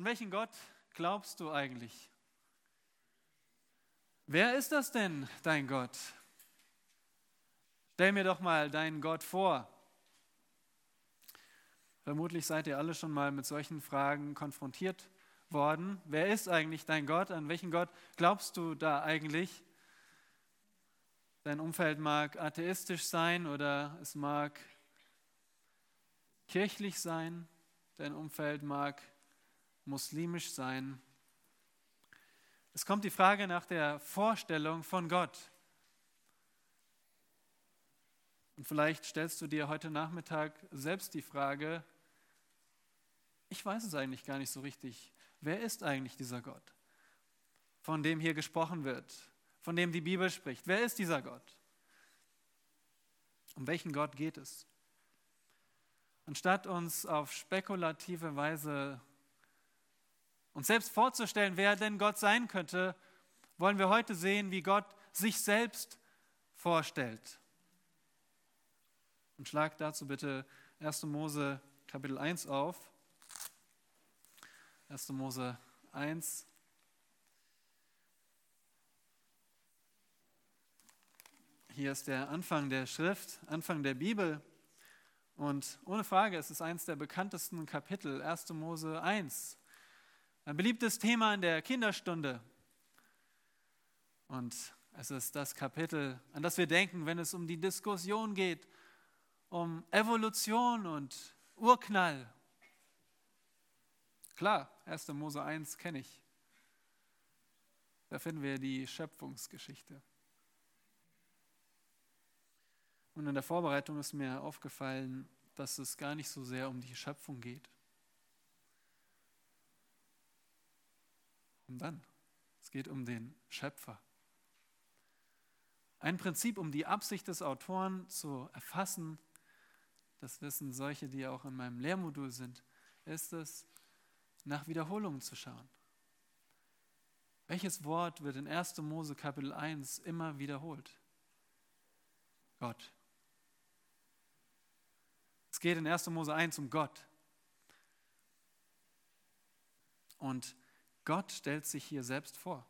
An welchen Gott glaubst du eigentlich? Wer ist das denn, dein Gott? Stell mir doch mal deinen Gott vor. Vermutlich seid ihr alle schon mal mit solchen Fragen konfrontiert worden. Wer ist eigentlich dein Gott? An welchen Gott glaubst du da eigentlich? Dein Umfeld mag atheistisch sein oder es mag kirchlich sein. Dein Umfeld mag muslimisch sein. Es kommt die Frage nach der Vorstellung von Gott. Und vielleicht stellst du dir heute Nachmittag selbst die Frage, ich weiß es eigentlich gar nicht so richtig. Wer ist eigentlich dieser Gott, von dem hier gesprochen wird, von dem die Bibel spricht? Wer ist dieser Gott? Um welchen Gott geht es? Anstatt uns auf spekulative Weise uns selbst vorzustellen, wer denn Gott sein könnte, wollen wir heute sehen, wie Gott sich selbst vorstellt. Und schlag dazu bitte 1. Mose Kapitel 1 auf. 1. Mose 1. Hier ist der Anfang der Schrift, Anfang der Bibel. Und ohne Frage, es ist eines der bekanntesten Kapitel, 1. Mose 1. Ein beliebtes Thema in der Kinderstunde. Und es ist das Kapitel, an das wir denken, wenn es um die Diskussion geht, um Evolution und Urknall Klar, 1. Mose 1 kenne ich. Da finden wir die Schöpfungsgeschichte. Und in der Vorbereitung ist mir aufgefallen, dass es gar nicht so sehr um die Schöpfung geht. Und dann, es geht um den Schöpfer. Ein Prinzip, um die Absicht des Autoren zu erfassen, das wissen solche, die auch in meinem Lehrmodul sind, ist es, nach Wiederholungen zu schauen. Welches Wort wird in 1. Mose Kapitel 1 immer wiederholt? Gott. Es geht in 1. Mose 1 um Gott. Und Gott stellt sich hier selbst vor.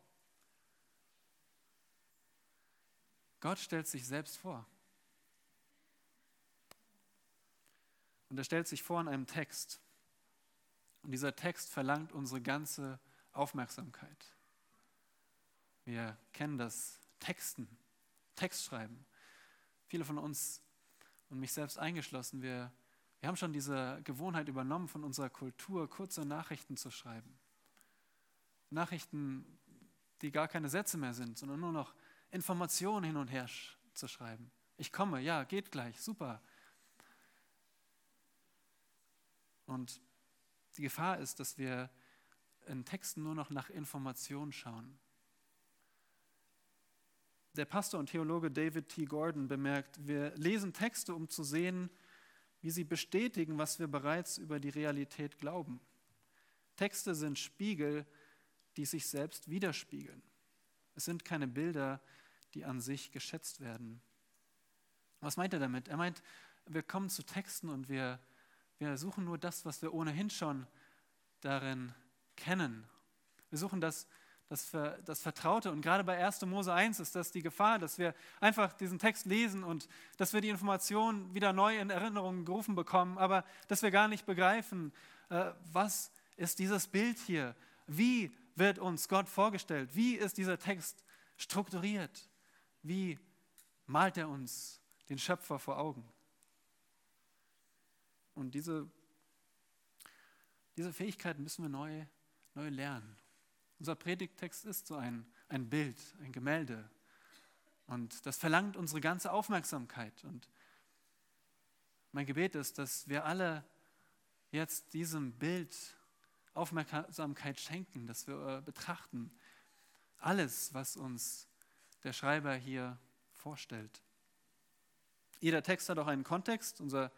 Gott stellt sich selbst vor. Und er stellt sich vor in einem Text. Und dieser Text verlangt unsere ganze Aufmerksamkeit. Wir kennen das Texten, Textschreiben. Viele von uns und mich selbst eingeschlossen, wir, wir haben schon diese Gewohnheit übernommen von unserer Kultur, kurze Nachrichten zu schreiben. Nachrichten, die gar keine Sätze mehr sind, sondern nur noch Informationen hin und her zu schreiben. Ich komme, ja, geht gleich, super. Und die Gefahr ist, dass wir in Texten nur noch nach Informationen schauen. Der Pastor und Theologe David T. Gordon bemerkt, wir lesen Texte, um zu sehen, wie sie bestätigen, was wir bereits über die Realität glauben. Texte sind Spiegel, die sich selbst widerspiegeln. Es sind keine Bilder, die an sich geschätzt werden. Was meint er damit? Er meint, wir kommen zu Texten und wir wir suchen nur das, was wir ohnehin schon darin kennen. Wir suchen das, das, das Vertraute. Und gerade bei 1. Mose 1 ist das die Gefahr, dass wir einfach diesen Text lesen und dass wir die Informationen wieder neu in Erinnerung gerufen bekommen, aber dass wir gar nicht begreifen, äh, was ist dieses Bild hier? Wie wird uns Gott vorgestellt? Wie ist dieser Text strukturiert? Wie malt er uns den Schöpfer vor Augen? Und diese, diese Fähigkeit müssen wir neu, neu lernen. Unser Predigttext ist so ein, ein Bild, ein Gemälde. Und das verlangt unsere ganze Aufmerksamkeit. Und mein Gebet ist, dass wir alle jetzt diesem Bild Aufmerksamkeit schenken, dass wir äh, betrachten alles, was uns der Schreiber hier vorstellt. Jeder Text hat auch einen Kontext. Unser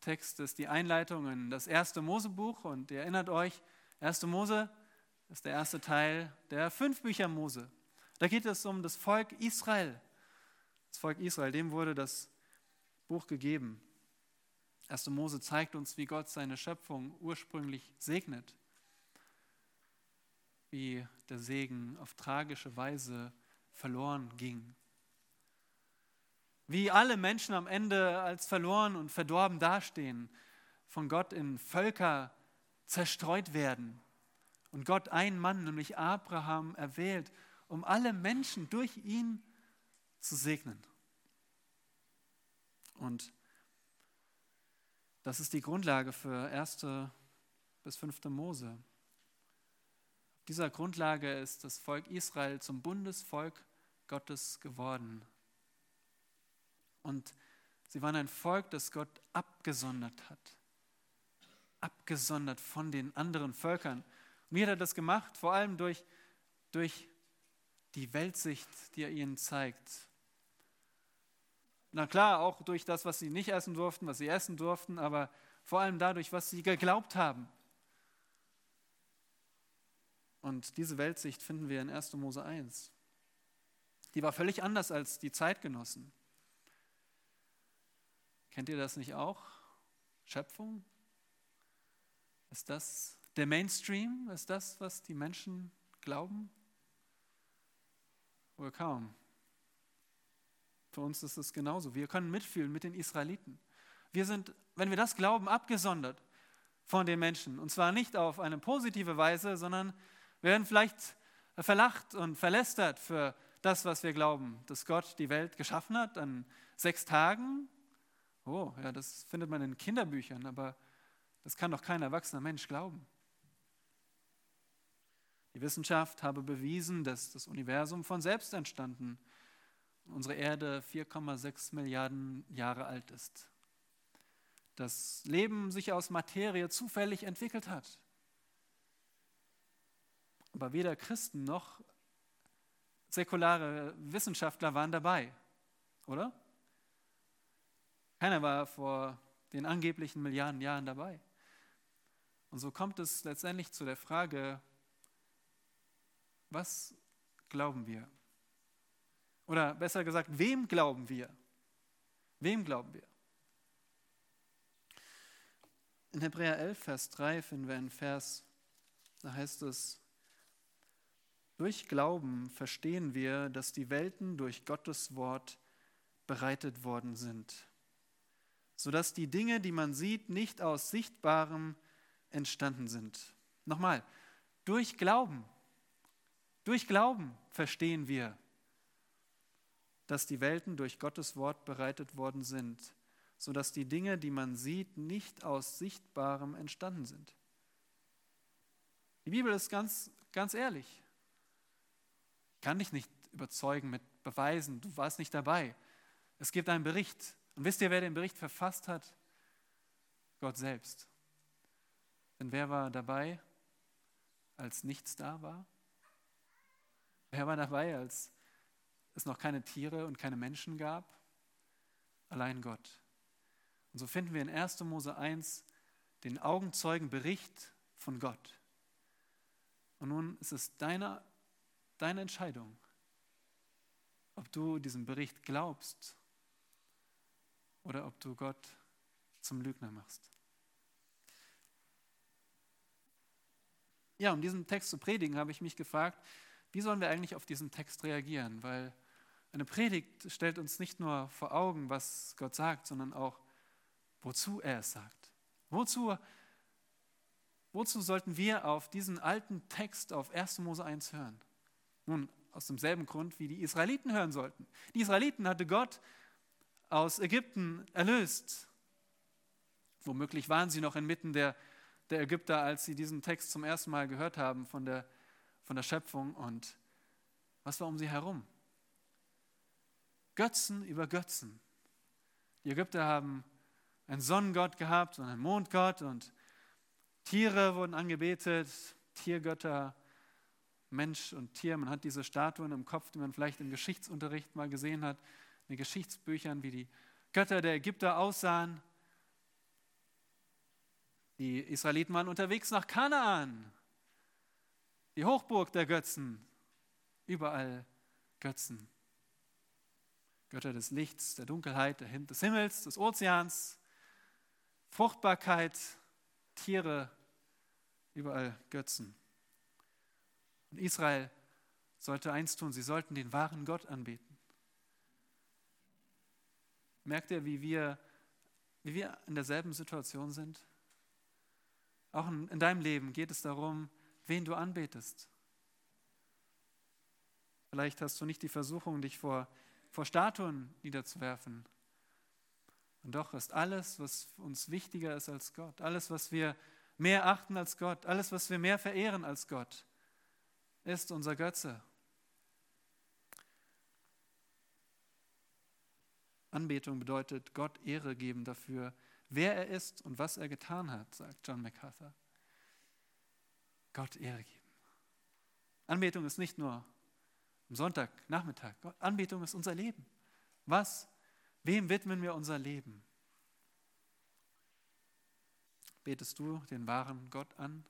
Text ist die Einleitung in das erste Mosebuch und ihr erinnert euch, erste Mose ist der erste Teil der fünf Bücher Mose. Da geht es um das Volk Israel. Das Volk Israel, dem wurde das Buch gegeben. Erste Mose zeigt uns, wie Gott seine Schöpfung ursprünglich segnet. wie der Segen auf tragische Weise verloren ging. Wie alle Menschen am Ende als verloren und verdorben dastehen, von Gott in Völker zerstreut werden und Gott einen Mann, nämlich Abraham, erwählt, um alle Menschen durch ihn zu segnen. Und das ist die Grundlage für 1. bis 5. Mose. Auf dieser Grundlage ist das Volk Israel zum Bundesvolk Gottes geworden. Und sie waren ein Volk, das Gott abgesondert hat. Abgesondert von den anderen Völkern. Und wie hat er das gemacht? Vor allem durch, durch die Weltsicht, die er ihnen zeigt. Na klar, auch durch das, was sie nicht essen durften, was sie essen durften, aber vor allem dadurch, was sie geglaubt haben. Und diese Weltsicht finden wir in 1. Mose 1. Die war völlig anders als die Zeitgenossen. Kennt ihr das nicht auch? Schöpfung? Ist das der Mainstream? Ist das, was die Menschen glauben? Wohl kaum. Für uns ist es genauso. Wir können mitfühlen mit den Israeliten. Wir sind, wenn wir das glauben, abgesondert von den Menschen. Und zwar nicht auf eine positive Weise, sondern wir werden vielleicht verlacht und verlästert für das, was wir glauben, dass Gott die Welt geschaffen hat an sechs Tagen Oh, ja, das findet man in Kinderbüchern, aber das kann doch kein erwachsener Mensch glauben. Die Wissenschaft habe bewiesen, dass das Universum von selbst entstanden, unsere Erde 4,6 Milliarden Jahre alt ist. Das Leben sich aus Materie zufällig entwickelt hat. Aber weder Christen noch säkulare Wissenschaftler waren dabei, oder? Keiner war vor den angeblichen Milliarden Jahren dabei. Und so kommt es letztendlich zu der Frage, was glauben wir? Oder besser gesagt, wem glauben wir? Wem glauben wir? In Hebräer 11, Vers 3 finden wir einen Vers, da heißt es, durch Glauben verstehen wir, dass die Welten durch Gottes Wort bereitet worden sind sodass die Dinge, die man sieht, nicht aus Sichtbarem entstanden sind. Nochmal, durch Glauben, durch Glauben verstehen wir, dass die Welten durch Gottes Wort bereitet worden sind, sodass die Dinge, die man sieht, nicht aus Sichtbarem entstanden sind. Die Bibel ist ganz, ganz ehrlich. Ich kann dich nicht überzeugen mit Beweisen, du warst nicht dabei. Es gibt einen Bericht, und wisst ihr, wer den Bericht verfasst hat? Gott selbst. Denn wer war dabei, als nichts da war? Wer war dabei, als es noch keine Tiere und keine Menschen gab? Allein Gott. Und so finden wir in 1. Mose 1 den Augenzeugenbericht von Gott. Und nun ist es deine, deine Entscheidung, ob du diesem Bericht glaubst oder ob du Gott zum Lügner machst. Ja, um diesen Text zu predigen, habe ich mich gefragt, wie sollen wir eigentlich auf diesen Text reagieren? Weil eine Predigt stellt uns nicht nur vor Augen, was Gott sagt, sondern auch, wozu er es sagt. Wozu, wozu sollten wir auf diesen alten Text auf 1. Mose 1 hören? Nun, aus demselben Grund, wie die Israeliten hören sollten. Die Israeliten hatte Gott aus Ägypten erlöst. Womöglich waren sie noch inmitten der, der Ägypter, als sie diesen Text zum ersten Mal gehört haben von der, von der Schöpfung. Und was war um sie herum? Götzen über Götzen. Die Ägypter haben einen Sonnengott gehabt und einen Mondgott und Tiere wurden angebetet, Tiergötter, Mensch und Tier. Man hat diese Statuen im Kopf, die man vielleicht im Geschichtsunterricht mal gesehen hat in den Geschichtsbüchern, wie die Götter der Ägypter aussahen. Die Israeliten waren unterwegs nach Kanaan, die Hochburg der Götzen. Überall Götzen. Götter des Lichts, der Dunkelheit, des Himmels, des Ozeans, Fruchtbarkeit, Tiere, überall Götzen. Und Israel sollte eins tun, sie sollten den wahren Gott anbeten. Merkt ihr, wie wir, wie wir in derselben Situation sind? Auch in, in deinem Leben geht es darum, wen du anbetest. Vielleicht hast du nicht die Versuchung, dich vor, vor Statuen niederzuwerfen. Und doch ist alles, was uns wichtiger ist als Gott, alles, was wir mehr achten als Gott, alles, was wir mehr verehren als Gott, ist unser Götze. Anbetung bedeutet Gott Ehre geben dafür, wer er ist und was er getan hat, sagt John MacArthur. Gott Ehre geben. Anbetung ist nicht nur am Sonntag, Nachmittag. Anbetung ist unser Leben. Was? Wem widmen wir unser Leben? Betest du den wahren Gott an?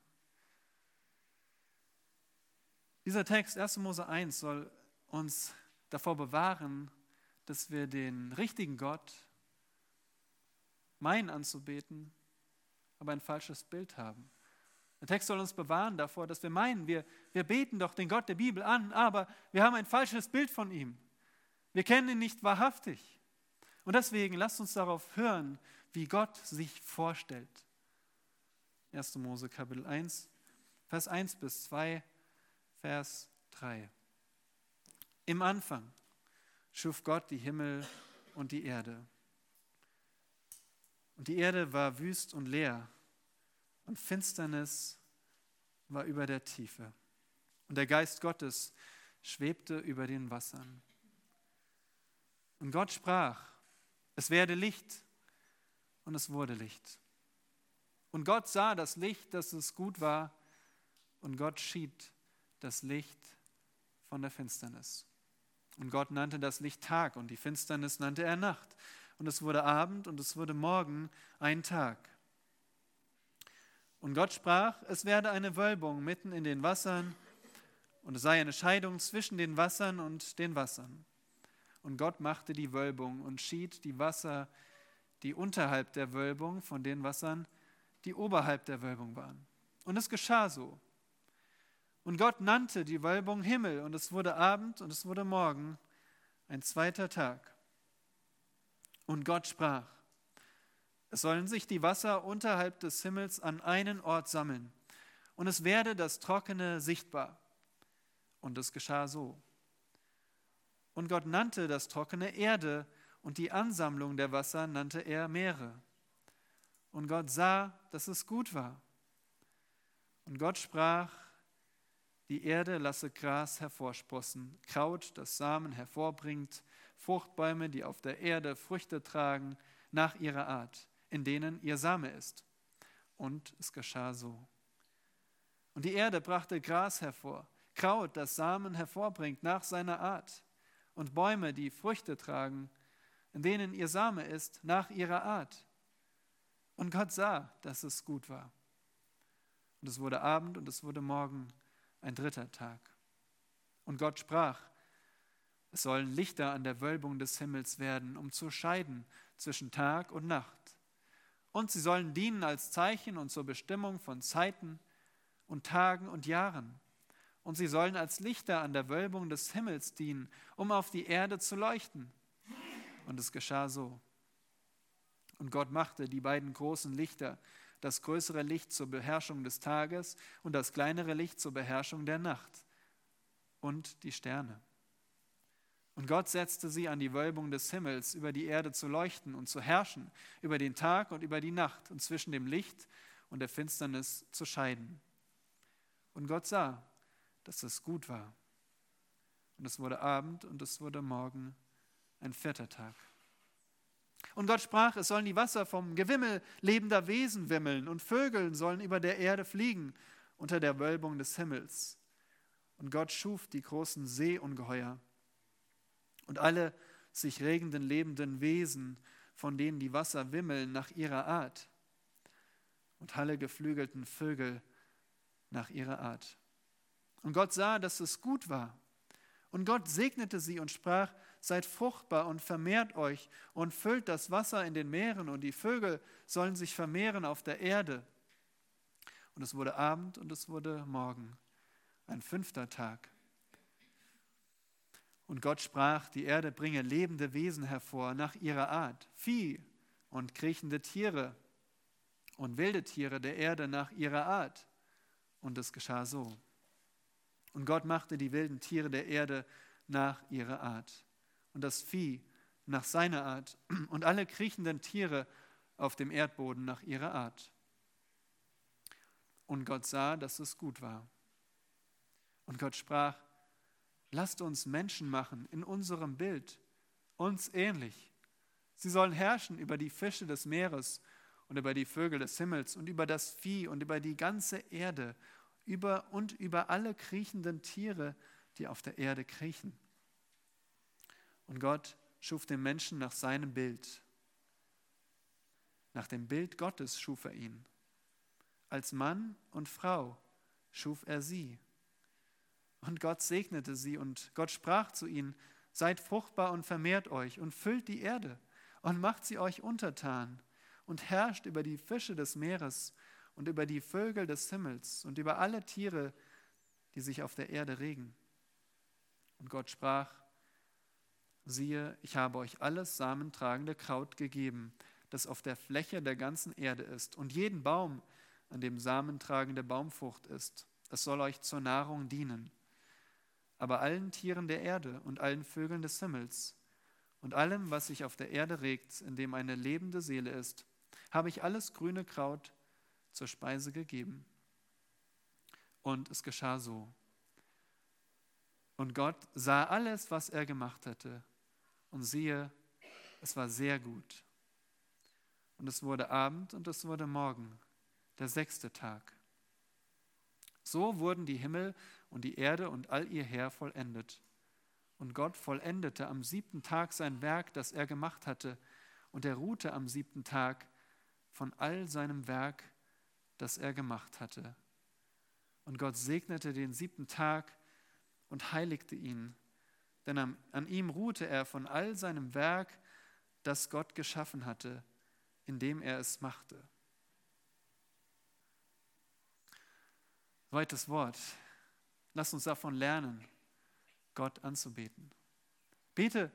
Dieser Text, 1. Mose 1, soll uns davor bewahren, dass wir den richtigen Gott meinen anzubeten, aber ein falsches Bild haben. Der Text soll uns bewahren davor, dass wir meinen, wir, wir beten doch den Gott der Bibel an, aber wir haben ein falsches Bild von ihm. Wir kennen ihn nicht wahrhaftig. Und deswegen lasst uns darauf hören, wie Gott sich vorstellt. 1. Mose Kapitel 1, Vers 1 bis 2, Vers 3. Im Anfang schuf Gott die Himmel und die Erde. Und die Erde war wüst und leer, und Finsternis war über der Tiefe. Und der Geist Gottes schwebte über den Wassern. Und Gott sprach, es werde Licht, und es wurde Licht. Und Gott sah das Licht, dass es gut war, und Gott schied das Licht von der Finsternis. Und Gott nannte das Licht Tag und die Finsternis nannte er Nacht. Und es wurde Abend und es wurde Morgen ein Tag. Und Gott sprach, es werde eine Wölbung mitten in den Wassern und es sei eine Scheidung zwischen den Wassern und den Wassern. Und Gott machte die Wölbung und schied die Wasser, die unterhalb der Wölbung von den Wassern, die oberhalb der Wölbung waren. Und es geschah so. Und Gott nannte die Wölbung Himmel, und es wurde Abend und es wurde Morgen, ein zweiter Tag. Und Gott sprach, es sollen sich die Wasser unterhalb des Himmels an einen Ort sammeln, und es werde das Trockene sichtbar. Und es geschah so. Und Gott nannte das Trockene Erde, und die Ansammlung der Wasser nannte er Meere. Und Gott sah, dass es gut war. Und Gott sprach, die Erde lasse Gras hervorsprossen, Kraut, das Samen hervorbringt, Fruchtbäume, die auf der Erde Früchte tragen, nach ihrer Art, in denen ihr Same ist. Und es geschah so. Und die Erde brachte Gras hervor, Kraut, das Samen hervorbringt, nach seiner Art, und Bäume, die Früchte tragen, in denen ihr Same ist, nach ihrer Art. Und Gott sah, dass es gut war. Und es wurde Abend und es wurde Morgen ein dritter Tag. Und Gott sprach, es sollen Lichter an der Wölbung des Himmels werden, um zu scheiden zwischen Tag und Nacht. Und sie sollen dienen als Zeichen und zur Bestimmung von Zeiten und Tagen und Jahren. Und sie sollen als Lichter an der Wölbung des Himmels dienen, um auf die Erde zu leuchten. Und es geschah so. Und Gott machte die beiden großen Lichter, das größere Licht zur Beherrschung des Tages und das kleinere Licht zur Beherrschung der Nacht und die Sterne. Und Gott setzte sie an die Wölbung des Himmels, über die Erde zu leuchten und zu herrschen, über den Tag und über die Nacht und zwischen dem Licht und der Finsternis zu scheiden. Und Gott sah, dass es gut war. Und es wurde Abend und es wurde Morgen, ein vierter Tag. Und Gott sprach, es sollen die Wasser vom Gewimmel lebender Wesen wimmeln und Vögel sollen über der Erde fliegen unter der Wölbung des Himmels. Und Gott schuf die großen Seeungeheuer und alle sich regenden lebenden Wesen, von denen die Wasser wimmeln nach ihrer Art und alle geflügelten Vögel nach ihrer Art. Und Gott sah, dass es gut war. Und Gott segnete sie und sprach, seid fruchtbar und vermehrt euch und füllt das Wasser in den Meeren und die Vögel sollen sich vermehren auf der Erde. Und es wurde Abend und es wurde Morgen, ein fünfter Tag. Und Gott sprach, die Erde bringe lebende Wesen hervor nach ihrer Art, Vieh und kriechende Tiere und wilde Tiere der Erde nach ihrer Art. Und es geschah so. Und Gott machte die wilden Tiere der Erde nach ihrer Art und das Vieh nach seiner Art und alle kriechenden Tiere auf dem Erdboden nach ihrer Art. Und Gott sah, dass es gut war. Und Gott sprach, lasst uns Menschen machen in unserem Bild, uns ähnlich. Sie sollen herrschen über die Fische des Meeres und über die Vögel des Himmels und über das Vieh und über die ganze Erde über und über alle kriechenden Tiere, die auf der Erde kriechen. Und Gott schuf den Menschen nach seinem Bild. Nach dem Bild Gottes schuf er ihn. Als Mann und Frau schuf er sie. Und Gott segnete sie und Gott sprach zu ihnen, seid fruchtbar und vermehrt euch und füllt die Erde und macht sie euch untertan und herrscht über die Fische des Meeres und über die Vögel des Himmels und über alle Tiere, die sich auf der Erde regen. Und Gott sprach, siehe, ich habe euch alles samentragende Kraut gegeben, das auf der Fläche der ganzen Erde ist, und jeden Baum, an dem samentragende Baumfrucht ist. Es soll euch zur Nahrung dienen. Aber allen Tieren der Erde und allen Vögeln des Himmels und allem, was sich auf der Erde regt, in dem eine lebende Seele ist, habe ich alles grüne Kraut zur Speise gegeben. Und es geschah so. Und Gott sah alles, was er gemacht hatte, und siehe, es war sehr gut. Und es wurde Abend und es wurde Morgen, der sechste Tag. So wurden die Himmel und die Erde und all ihr Heer vollendet. Und Gott vollendete am siebten Tag sein Werk, das er gemacht hatte, und er ruhte am siebten Tag von all seinem Werk, das er gemacht hatte. Und Gott segnete den siebten Tag und heiligte ihn, denn an, an ihm ruhte er von all seinem Werk, das Gott geschaffen hatte, indem er es machte. Zweites Wort. Lass uns davon lernen, Gott anzubeten. Bete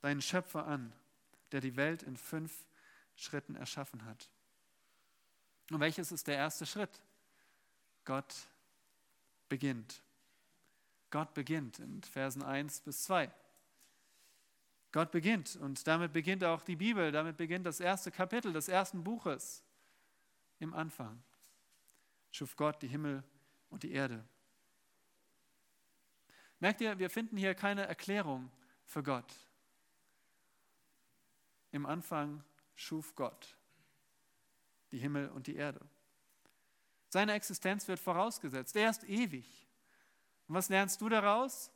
deinen Schöpfer an, der die Welt in fünf Schritten erschaffen hat. Und welches ist der erste Schritt? Gott beginnt. Gott beginnt in Versen 1 bis 2. Gott beginnt und damit beginnt auch die Bibel, damit beginnt das erste Kapitel des ersten Buches. Im Anfang schuf Gott die Himmel und die Erde. Merkt ihr, wir finden hier keine Erklärung für Gott. Im Anfang schuf Gott die Himmel und die Erde. Seine Existenz wird vorausgesetzt. Er ist ewig. Und was lernst du daraus?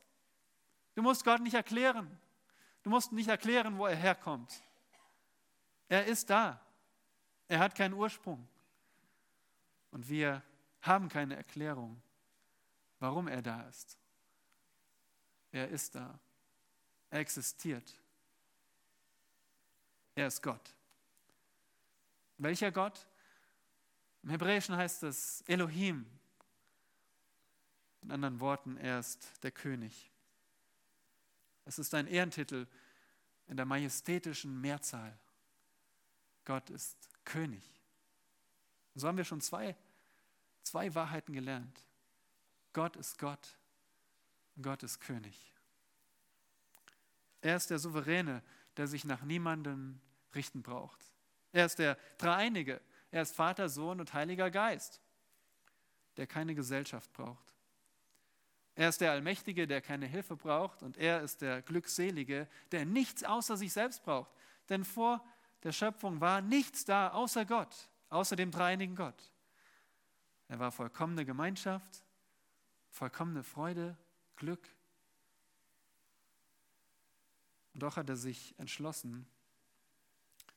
Du musst Gott nicht erklären. Du musst nicht erklären, wo er herkommt. Er ist da. Er hat keinen Ursprung. Und wir haben keine Erklärung, warum er da ist. Er ist da. Er existiert. Er ist Gott. Welcher Gott? Im Hebräischen heißt es Elohim. In anderen Worten, er ist der König. Es ist ein Ehrentitel in der majestätischen Mehrzahl. Gott ist König. Und so haben wir schon zwei, zwei Wahrheiten gelernt. Gott ist Gott Gott ist König. Er ist der Souveräne, der sich nach niemandem richten braucht. Er ist der Dreieinige. Er ist Vater, Sohn und Heiliger Geist, der keine Gesellschaft braucht. Er ist der Allmächtige, der keine Hilfe braucht. Und er ist der Glückselige, der nichts außer sich selbst braucht. Denn vor der Schöpfung war nichts da außer Gott, außer dem dreieinigen Gott. Er war vollkommene Gemeinschaft, vollkommene Freude, Glück. Und doch hat er sich entschlossen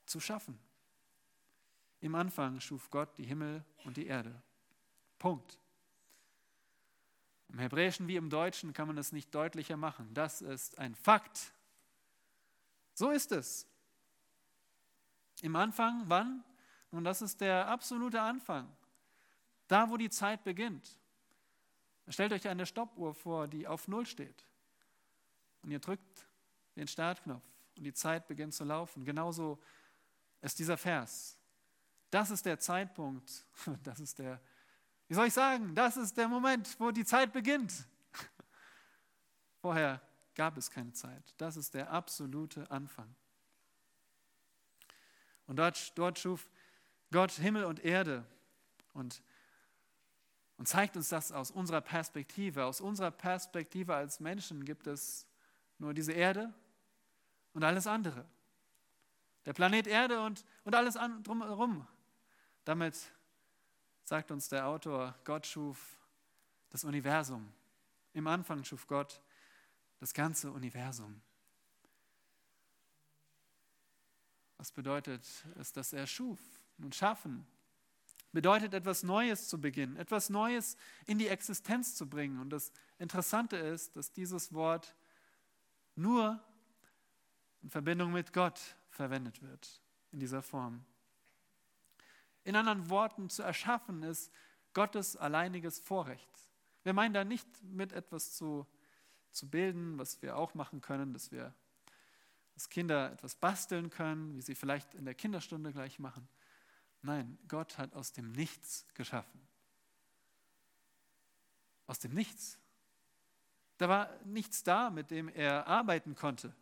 zu schaffen. Im Anfang schuf Gott die Himmel und die Erde. Punkt. Im Hebräischen wie im Deutschen kann man es nicht deutlicher machen. Das ist ein Fakt. So ist es. Im Anfang, wann? Und das ist der absolute Anfang. Da, wo die Zeit beginnt. Stellt euch eine Stoppuhr vor, die auf Null steht. Und ihr drückt den Startknopf und die Zeit beginnt zu laufen. Genauso ist dieser Vers. Das ist der Zeitpunkt, das ist der, wie soll ich sagen, das ist der Moment, wo die Zeit beginnt. Vorher gab es keine Zeit. Das ist der absolute Anfang. Und dort, dort schuf Gott Himmel und Erde und, und zeigt uns das aus unserer Perspektive. Aus unserer Perspektive als Menschen gibt es nur diese Erde und alles andere. Der Planet Erde und, und alles drumherum. Damit sagt uns der Autor, Gott schuf das Universum. Im Anfang schuf Gott das ganze Universum. Was bedeutet es, dass er schuf? Nun schaffen bedeutet etwas Neues zu beginnen, etwas Neues in die Existenz zu bringen. Und das Interessante ist, dass dieses Wort nur in Verbindung mit Gott verwendet wird, in dieser Form. In anderen Worten, zu erschaffen ist Gottes alleiniges Vorrecht. Wir meinen da nicht mit etwas zu, zu bilden, was wir auch machen können, dass wir dass Kinder etwas basteln können, wie sie vielleicht in der Kinderstunde gleich machen. Nein, Gott hat aus dem Nichts geschaffen. Aus dem Nichts. Da war nichts da, mit dem er arbeiten konnte.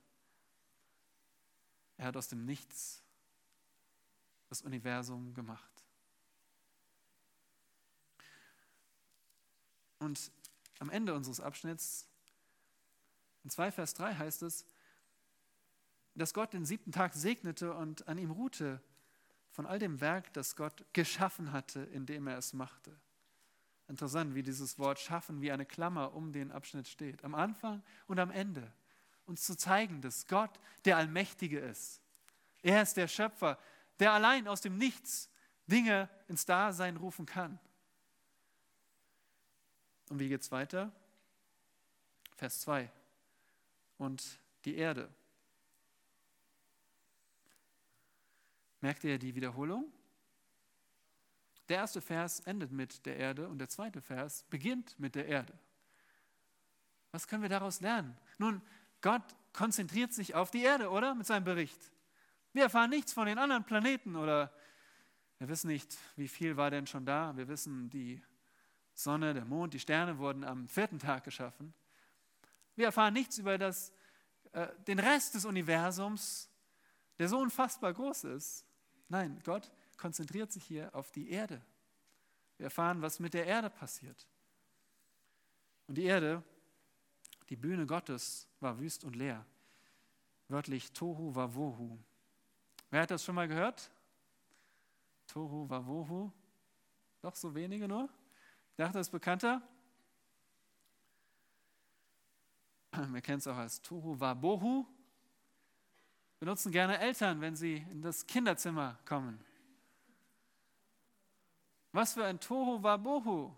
Er hat aus dem Nichts das Universum gemacht. Und am Ende unseres Abschnitts, in 2 Vers 3 heißt es, dass Gott den siebten Tag segnete und an ihm ruhte von all dem Werk, das Gott geschaffen hatte, indem er es machte. Interessant, wie dieses Wort schaffen wie eine Klammer um den Abschnitt steht. Am Anfang und am Ende. Uns zu zeigen, dass Gott der Allmächtige ist. Er ist der Schöpfer, der allein aus dem Nichts Dinge ins Dasein rufen kann. Und wie geht es weiter? Vers 2. Und die Erde Merkt ihr die Wiederholung? Der erste Vers endet mit der Erde und der zweite Vers beginnt mit der Erde. Was können wir daraus lernen? Nun, Gott konzentriert sich auf die Erde, oder? Mit seinem Bericht. Wir erfahren nichts von den anderen Planeten oder wir wissen nicht, wie viel war denn schon da. Wir wissen, die Sonne, der Mond, die Sterne wurden am vierten Tag geschaffen. Wir erfahren nichts über das, äh, den Rest des Universums, der so unfassbar groß ist. Nein, Gott konzentriert sich hier auf die Erde. Wir erfahren, was mit der Erde passiert. Und die Erde, die Bühne Gottes, war wüst und leer. Wörtlich Tohu Wavohu. Wer hat das schon mal gehört? Tohu Wavohu. Doch so wenige nur? Ich dachte, das ist bekannter. Wir kennen es auch als Tohu Wabohu benutzen gerne Eltern, wenn sie in das Kinderzimmer kommen. Was für ein Tohu Wabohu.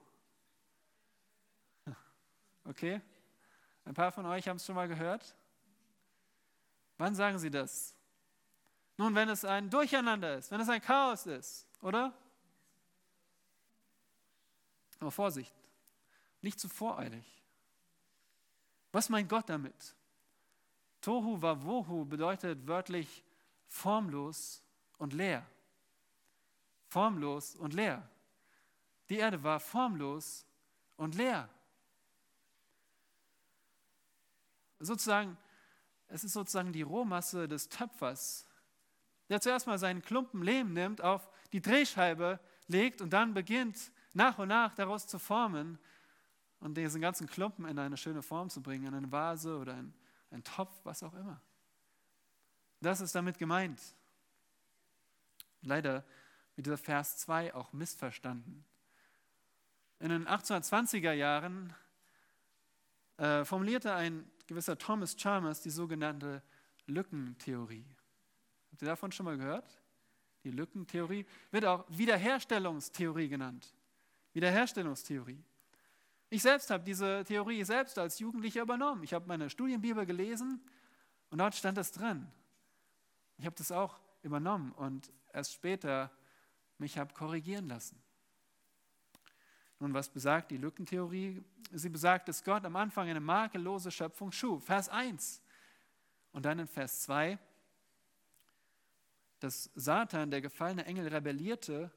Okay, ein paar von euch haben es schon mal gehört. Wann sagen sie das? Nun, wenn es ein Durcheinander ist, wenn es ein Chaos ist, oder? Aber Vorsicht, nicht zu voreilig. Was meint Gott damit? Tohu Wavohu bedeutet wörtlich formlos und leer. Formlos und leer. Die Erde war formlos und leer. Sozusagen, es ist sozusagen die Rohmasse des Töpfers, der zuerst mal seinen Klumpen Lehm nimmt, auf die Drehscheibe legt und dann beginnt nach und nach daraus zu formen und diesen ganzen Klumpen in eine schöne Form zu bringen, in eine Vase oder ein ein Topf, was auch immer. Das ist damit gemeint. Leider wird dieser Vers 2 auch missverstanden. In den 1820er Jahren äh, formulierte ein gewisser Thomas Chalmers die sogenannte Lückentheorie. Habt ihr davon schon mal gehört? Die Lückentheorie wird auch Wiederherstellungstheorie genannt. Wiederherstellungstheorie. Ich selbst habe diese Theorie selbst als Jugendlicher übernommen. Ich habe meine Studienbibel gelesen und dort stand das drin. Ich habe das auch übernommen und erst später mich habe korrigieren lassen. Nun, was besagt die Lückentheorie? Sie besagt, dass Gott am Anfang eine makellose Schöpfung schuf. Vers 1. Und dann in Vers 2, dass Satan, der gefallene Engel, rebellierte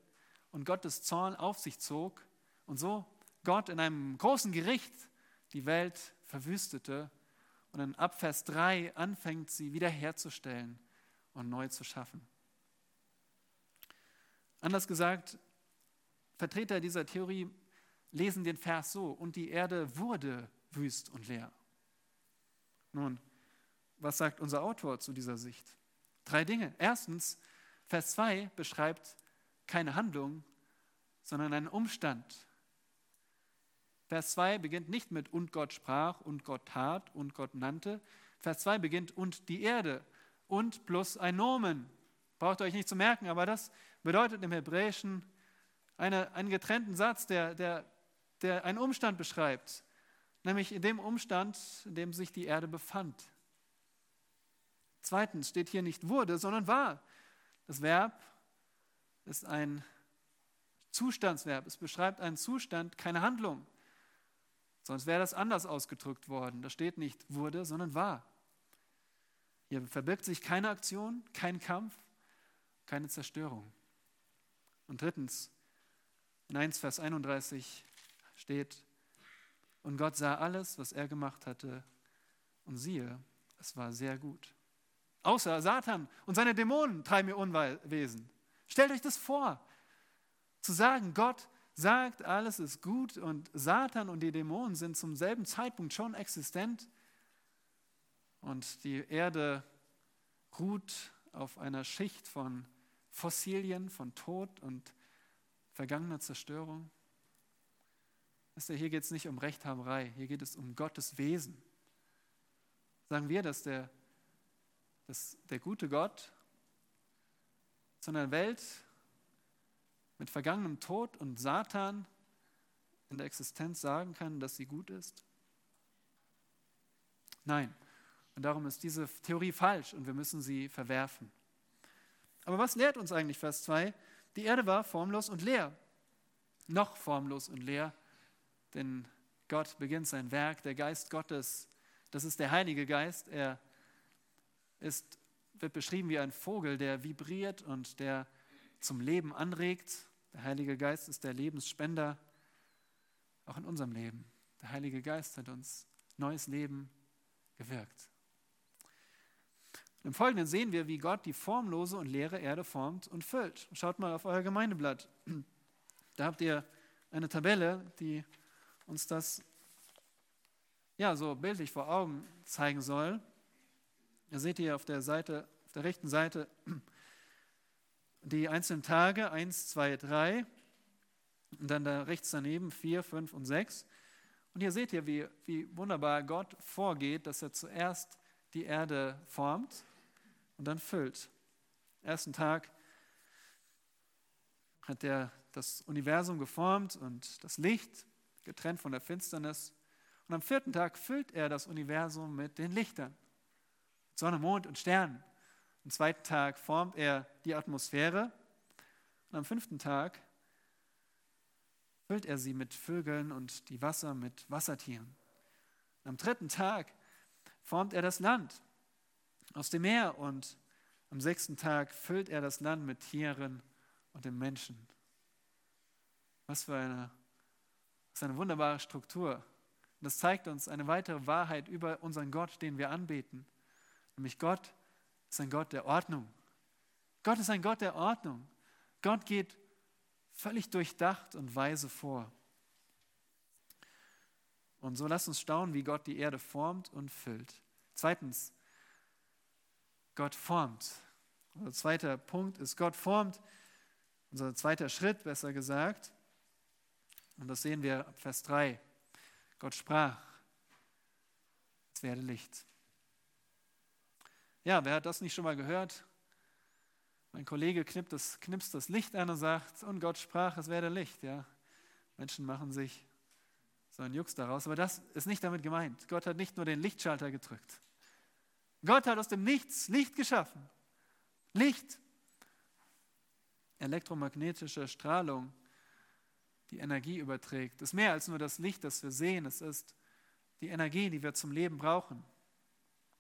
und Gottes Zorn auf sich zog und so Gott in einem großen Gericht die Welt verwüstete und dann ab Vers 3 anfängt, sie wiederherzustellen und neu zu schaffen. Anders gesagt, Vertreter dieser Theorie lesen den Vers so, und die Erde wurde wüst und leer. Nun, was sagt unser Autor zu dieser Sicht? Drei Dinge. Erstens, Vers 2 beschreibt keine Handlung, sondern einen Umstand. Vers 2 beginnt nicht mit und Gott sprach und Gott tat und Gott nannte. Vers 2 beginnt und die Erde und plus ein Nomen. Braucht ihr euch nicht zu merken, aber das bedeutet im Hebräischen eine, einen getrennten Satz, der, der, der einen Umstand beschreibt. Nämlich in dem Umstand, in dem sich die Erde befand. Zweitens steht hier nicht wurde, sondern war. Das Verb ist ein Zustandsverb. Es beschreibt einen Zustand, keine Handlung. Sonst wäre das anders ausgedrückt worden. Da steht nicht wurde, sondern war. Hier verbirgt sich keine Aktion, kein Kampf, keine Zerstörung. Und drittens, in 1 Vers 31 steht, und Gott sah alles, was er gemacht hatte, und siehe, es war sehr gut. Außer Satan und seine Dämonen treiben ihr Unwesen. Stellt euch das vor, zu sagen, Gott sagt, alles ist gut und Satan und die Dämonen sind zum selben Zeitpunkt schon existent und die Erde ruht auf einer Schicht von Fossilien, von Tod und vergangener Zerstörung. Hier geht es nicht um Rechthaberei, hier geht es um Gottes Wesen. Sagen wir, dass der, dass der gute Gott zu einer Welt mit vergangenem Tod und Satan in der Existenz sagen kann, dass sie gut ist? Nein. Und darum ist diese Theorie falsch und wir müssen sie verwerfen. Aber was lehrt uns eigentlich Vers 2? Die Erde war formlos und leer. Noch formlos und leer, denn Gott beginnt sein Werk. Der Geist Gottes, das ist der Heilige Geist. Er ist, wird beschrieben wie ein Vogel, der vibriert und der zum Leben anregt. Der Heilige Geist ist der Lebensspender, auch in unserem Leben. Der Heilige Geist hat uns neues Leben gewirkt. Im Folgenden sehen wir, wie Gott die formlose und leere Erde formt und füllt. Schaut mal auf euer Gemeindeblatt. Da habt ihr eine Tabelle, die uns das ja so bildlich vor Augen zeigen soll. Da seht ihr auf der Seite, auf der rechten Seite die einzelnen Tage, 1, 2, 3 und dann da rechts daneben 4, 5 und 6. Und hier seht ihr, wie, wie wunderbar Gott vorgeht, dass er zuerst die Erde formt und dann füllt. Am ersten Tag hat er das Universum geformt und das Licht getrennt von der Finsternis. Und am vierten Tag füllt er das Universum mit den Lichtern, Sonne, Mond und Sternen. Am zweiten Tag formt er die Atmosphäre und am fünften Tag füllt er sie mit Vögeln und die Wasser mit Wassertieren. Und am dritten Tag formt er das Land aus dem Meer und am sechsten Tag füllt er das Land mit Tieren und dem Menschen. Was für eine, was eine wunderbare Struktur. Und das zeigt uns eine weitere Wahrheit über unseren Gott, den wir anbeten. Nämlich Gott ist ein Gott der Ordnung. Gott ist ein Gott der Ordnung. Gott geht völlig durchdacht und weise vor. Und so lasst uns staunen, wie Gott die Erde formt und füllt. Zweitens, Gott formt. Unser zweiter Punkt ist, Gott formt. Unser zweiter Schritt, besser gesagt. Und das sehen wir ab Vers 3. Gott sprach, es werde Licht. Ja, wer hat das nicht schon mal gehört? Mein Kollege knippt das, knipst das Licht an und sagt, und Gott sprach, es werde Licht. Ja, Menschen machen sich so einen Jux daraus, aber das ist nicht damit gemeint. Gott hat nicht nur den Lichtschalter gedrückt. Gott hat aus dem Nichts Licht geschaffen. Licht. Elektromagnetische Strahlung die Energie überträgt. Ist mehr als nur das Licht, das wir sehen. Es ist die Energie, die wir zum Leben brauchen.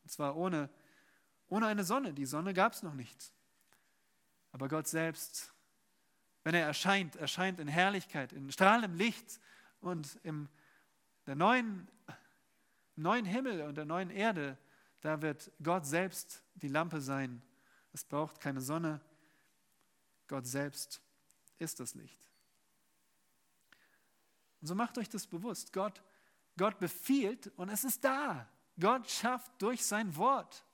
Und zwar ohne, ohne eine Sonne. Die Sonne gab es noch nicht. Aber Gott selbst, wenn er erscheint, erscheint in Herrlichkeit, in strahlendem Licht und im der neuen, neuen Himmel und der neuen Erde, da wird Gott selbst die Lampe sein. Es braucht keine Sonne. Gott selbst ist das Licht. Und so macht euch das bewusst. Gott, Gott befiehlt und es ist da. Gott schafft durch sein Wort.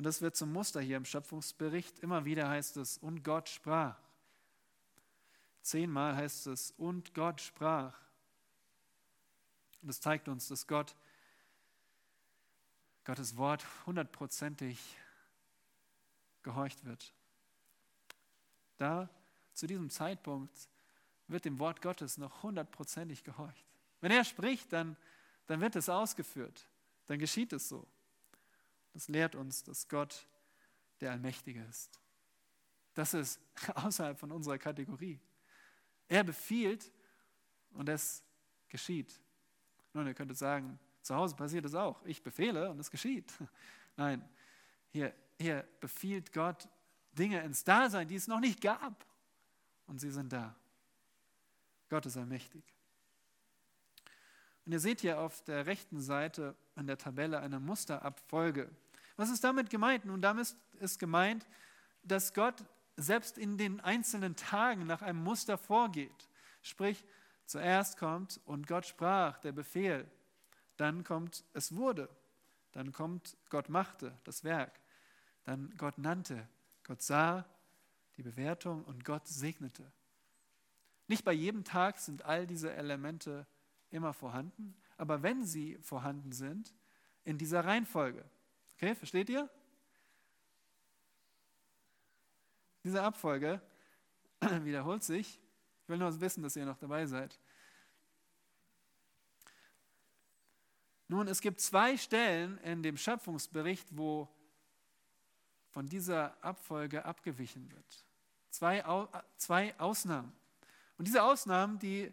Und das wird zum Muster hier im Schöpfungsbericht. Immer wieder heißt es, und Gott sprach. Zehnmal heißt es, und Gott sprach. Und das zeigt uns, dass Gott Gottes Wort hundertprozentig gehorcht wird. Da, zu diesem Zeitpunkt, wird dem Wort Gottes noch hundertprozentig gehorcht. Wenn er spricht, dann, dann wird es ausgeführt. Dann geschieht es so. Das lehrt uns, dass Gott der Allmächtige ist. Das ist außerhalb von unserer Kategorie. Er befiehlt und es geschieht. Nun, ihr könntet sagen, zu Hause passiert es auch. Ich befehle und es geschieht. Nein, hier, hier befiehlt Gott Dinge ins Dasein, die es noch nicht gab. Und sie sind da. Gott ist allmächtig. Und ihr seht hier auf der rechten Seite an der Tabelle eine Musterabfolge. Was ist damit gemeint? Nun, damit ist gemeint, dass Gott selbst in den einzelnen Tagen nach einem Muster vorgeht. Sprich, zuerst kommt und Gott sprach, der Befehl. Dann kommt es wurde. Dann kommt Gott machte, das Werk. Dann Gott nannte. Gott sah die Bewertung und Gott segnete. Nicht bei jedem Tag sind all diese Elemente immer vorhanden, aber wenn sie vorhanden sind, in dieser Reihenfolge. Okay, versteht ihr? Diese Abfolge wiederholt sich. Ich will nur wissen, dass ihr noch dabei seid. Nun, es gibt zwei Stellen in dem Schöpfungsbericht, wo von dieser Abfolge abgewichen wird. Zwei, zwei Ausnahmen. Und diese Ausnahmen, die,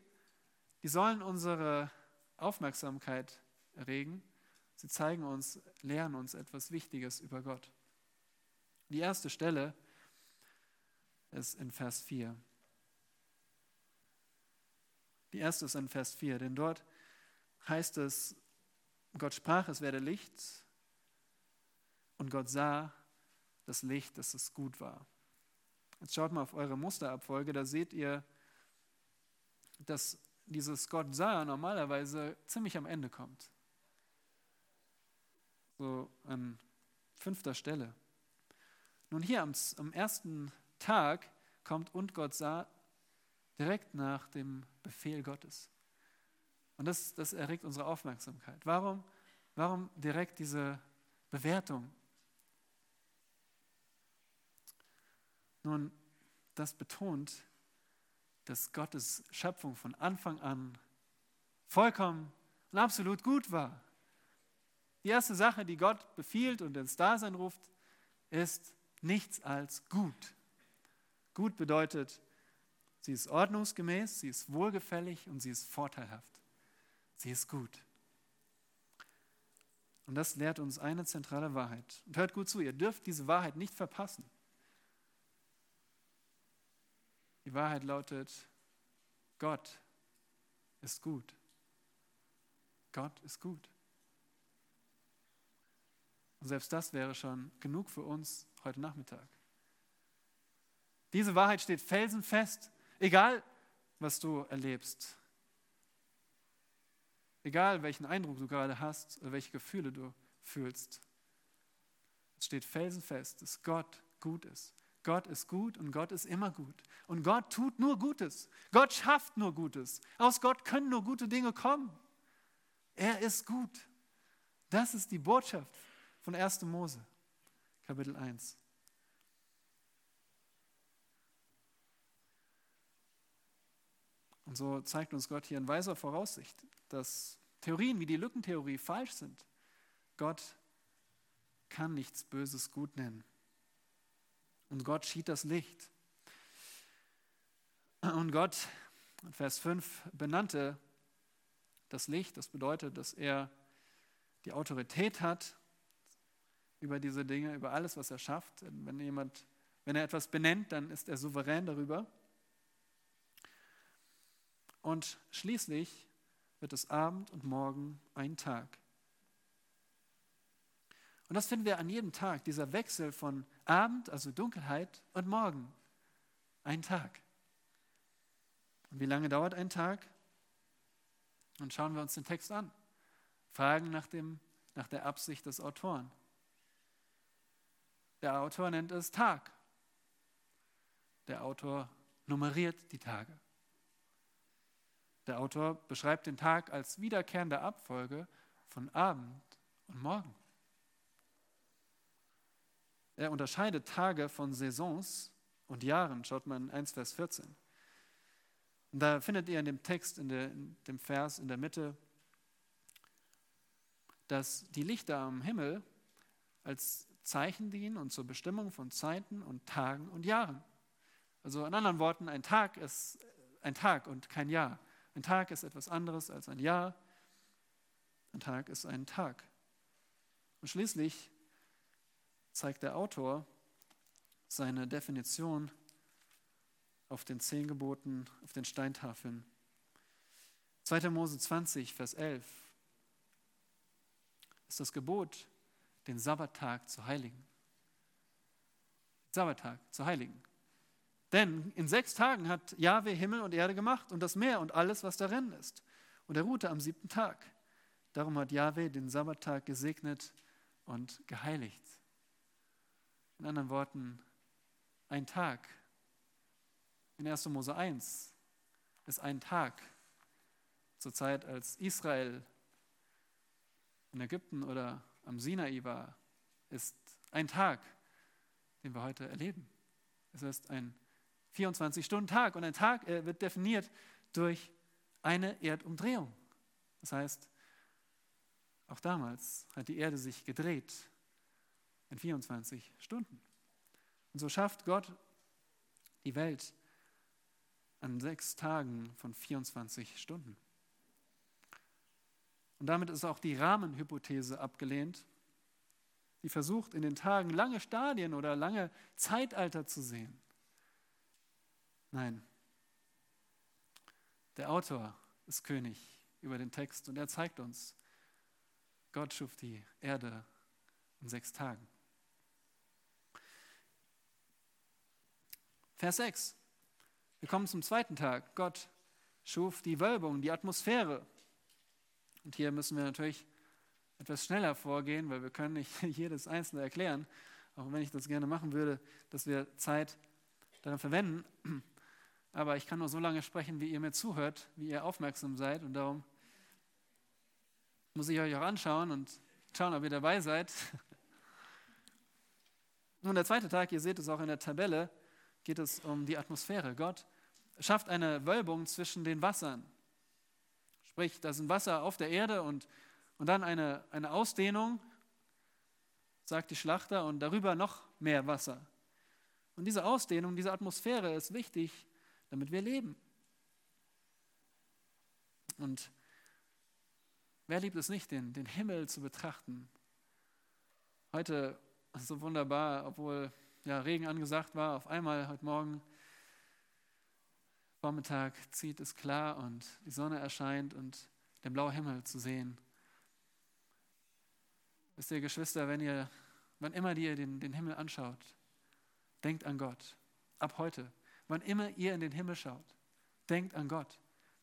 die sollen unsere Aufmerksamkeit erregen. Sie zeigen uns, lehren uns etwas Wichtiges über Gott. Die erste Stelle ist in Vers 4. Die erste ist in Vers 4, denn dort heißt es, Gott sprach, es werde Licht und Gott sah das Licht, dass es gut war. Jetzt schaut mal auf eure Musterabfolge, da seht ihr, dass dieses Gott sah normalerweise ziemlich am Ende kommt. So an fünfter Stelle. Nun hier am, am ersten Tag kommt und Gott sah direkt nach dem Befehl Gottes. Und das, das erregt unsere Aufmerksamkeit. Warum, warum direkt diese Bewertung? Nun, das betont, dass Gottes Schöpfung von Anfang an vollkommen und absolut gut war. Die erste Sache, die Gott befiehlt und ins Dasein ruft, ist nichts als gut. Gut bedeutet, sie ist ordnungsgemäß, sie ist wohlgefällig und sie ist vorteilhaft. Sie ist gut. Und das lehrt uns eine zentrale Wahrheit. Und hört gut zu, ihr dürft diese Wahrheit nicht verpassen. Die Wahrheit lautet, Gott ist gut. Gott ist gut. Und selbst das wäre schon genug für uns heute Nachmittag. Diese Wahrheit steht felsenfest, egal was du erlebst. Egal welchen Eindruck du gerade hast oder welche Gefühle du fühlst. Es steht felsenfest, dass Gott gut ist. Gott ist gut und Gott ist immer gut. Und Gott tut nur Gutes. Gott schafft nur Gutes. Aus Gott können nur gute Dinge kommen. Er ist gut. Das ist die Botschaft von 1. Mose, Kapitel 1. Und so zeigt uns Gott hier in weiser Voraussicht, dass Theorien wie die Lückentheorie falsch sind. Gott kann nichts Böses gut nennen. Und Gott schied das Licht. Und Gott, Vers 5, benannte das Licht. Das bedeutet, dass er die Autorität hat über diese Dinge, über alles, was er schafft. Wenn jemand, wenn er etwas benennt, dann ist er souverän darüber. Und schließlich wird es Abend und Morgen ein Tag. Und das finden wir an jedem Tag, dieser Wechsel von Abend, also Dunkelheit, und Morgen. Ein Tag. Und wie lange dauert ein Tag? Und schauen wir uns den Text an. Fragen nach, dem, nach der Absicht des Autoren. Der Autor nennt es Tag. Der Autor nummeriert die Tage. Der Autor beschreibt den Tag als wiederkehrende Abfolge von Abend und Morgen. Er unterscheidet Tage von Saisons und Jahren, schaut man in 1, Vers 14. Und da findet ihr in dem Text, in, der, in dem Vers in der Mitte, dass die Lichter am Himmel als Zeichen dienen und zur Bestimmung von Zeiten und Tagen und Jahren. Also in anderen Worten, ein Tag ist ein Tag und kein Jahr. Ein Tag ist etwas anderes als ein Jahr. Ein Tag ist ein Tag. Und schließlich zeigt der Autor seine Definition auf den zehn Geboten, auf den Steintafeln. 2. Mose 20, Vers 11 ist das Gebot, den Sabbattag zu heiligen. Sabbattag zu heiligen. Denn in sechs Tagen hat Jahwe Himmel und Erde gemacht und das Meer und alles, was darin ist. Und er ruhte am siebten Tag. Darum hat Jahwe den Sabbattag gesegnet und geheiligt. In anderen Worten, ein Tag in 1. Mose 1 ist ein Tag zur Zeit, als Israel in Ägypten oder am Sinai war, ist ein Tag, den wir heute erleben. Es ist ein 24-Stunden-Tag und ein Tag wird definiert durch eine Erdumdrehung. Das heißt, auch damals hat die Erde sich gedreht in 24 Stunden. Und so schafft Gott die Welt an sechs Tagen von 24 Stunden. Und damit ist auch die Rahmenhypothese abgelehnt, die versucht, in den Tagen lange Stadien oder lange Zeitalter zu sehen. Nein, der Autor ist König über den Text und er zeigt uns, Gott schuf die Erde in sechs Tagen. Vers 6. Wir kommen zum zweiten Tag. Gott schuf die Wölbung, die Atmosphäre. Und hier müssen wir natürlich etwas schneller vorgehen, weil wir können nicht jedes einzelne erklären, auch wenn ich das gerne machen würde, dass wir Zeit daran verwenden. Aber ich kann nur so lange sprechen, wie ihr mir zuhört, wie ihr aufmerksam seid. Und darum muss ich euch auch anschauen und schauen, ob ihr dabei seid. Nun, der zweite Tag, ihr seht es auch in der Tabelle, geht es um die Atmosphäre. Gott schafft eine Wölbung zwischen den Wassern. Sprich, da sind Wasser auf der Erde und, und dann eine, eine Ausdehnung, sagt die Schlachter, und darüber noch mehr Wasser. Und diese Ausdehnung, diese Atmosphäre ist wichtig, damit wir leben. Und wer liebt es nicht, den, den Himmel zu betrachten? Heute so wunderbar, obwohl ja, Regen angesagt war, auf einmal heute Morgen, Vormittag, zieht es klar und die Sonne erscheint und der blaue Himmel zu sehen. Wisst ihr, Geschwister, wenn ihr, wann immer ihr den, den Himmel anschaut, denkt an Gott. Ab heute. Wann immer ihr in den Himmel schaut, denkt an Gott.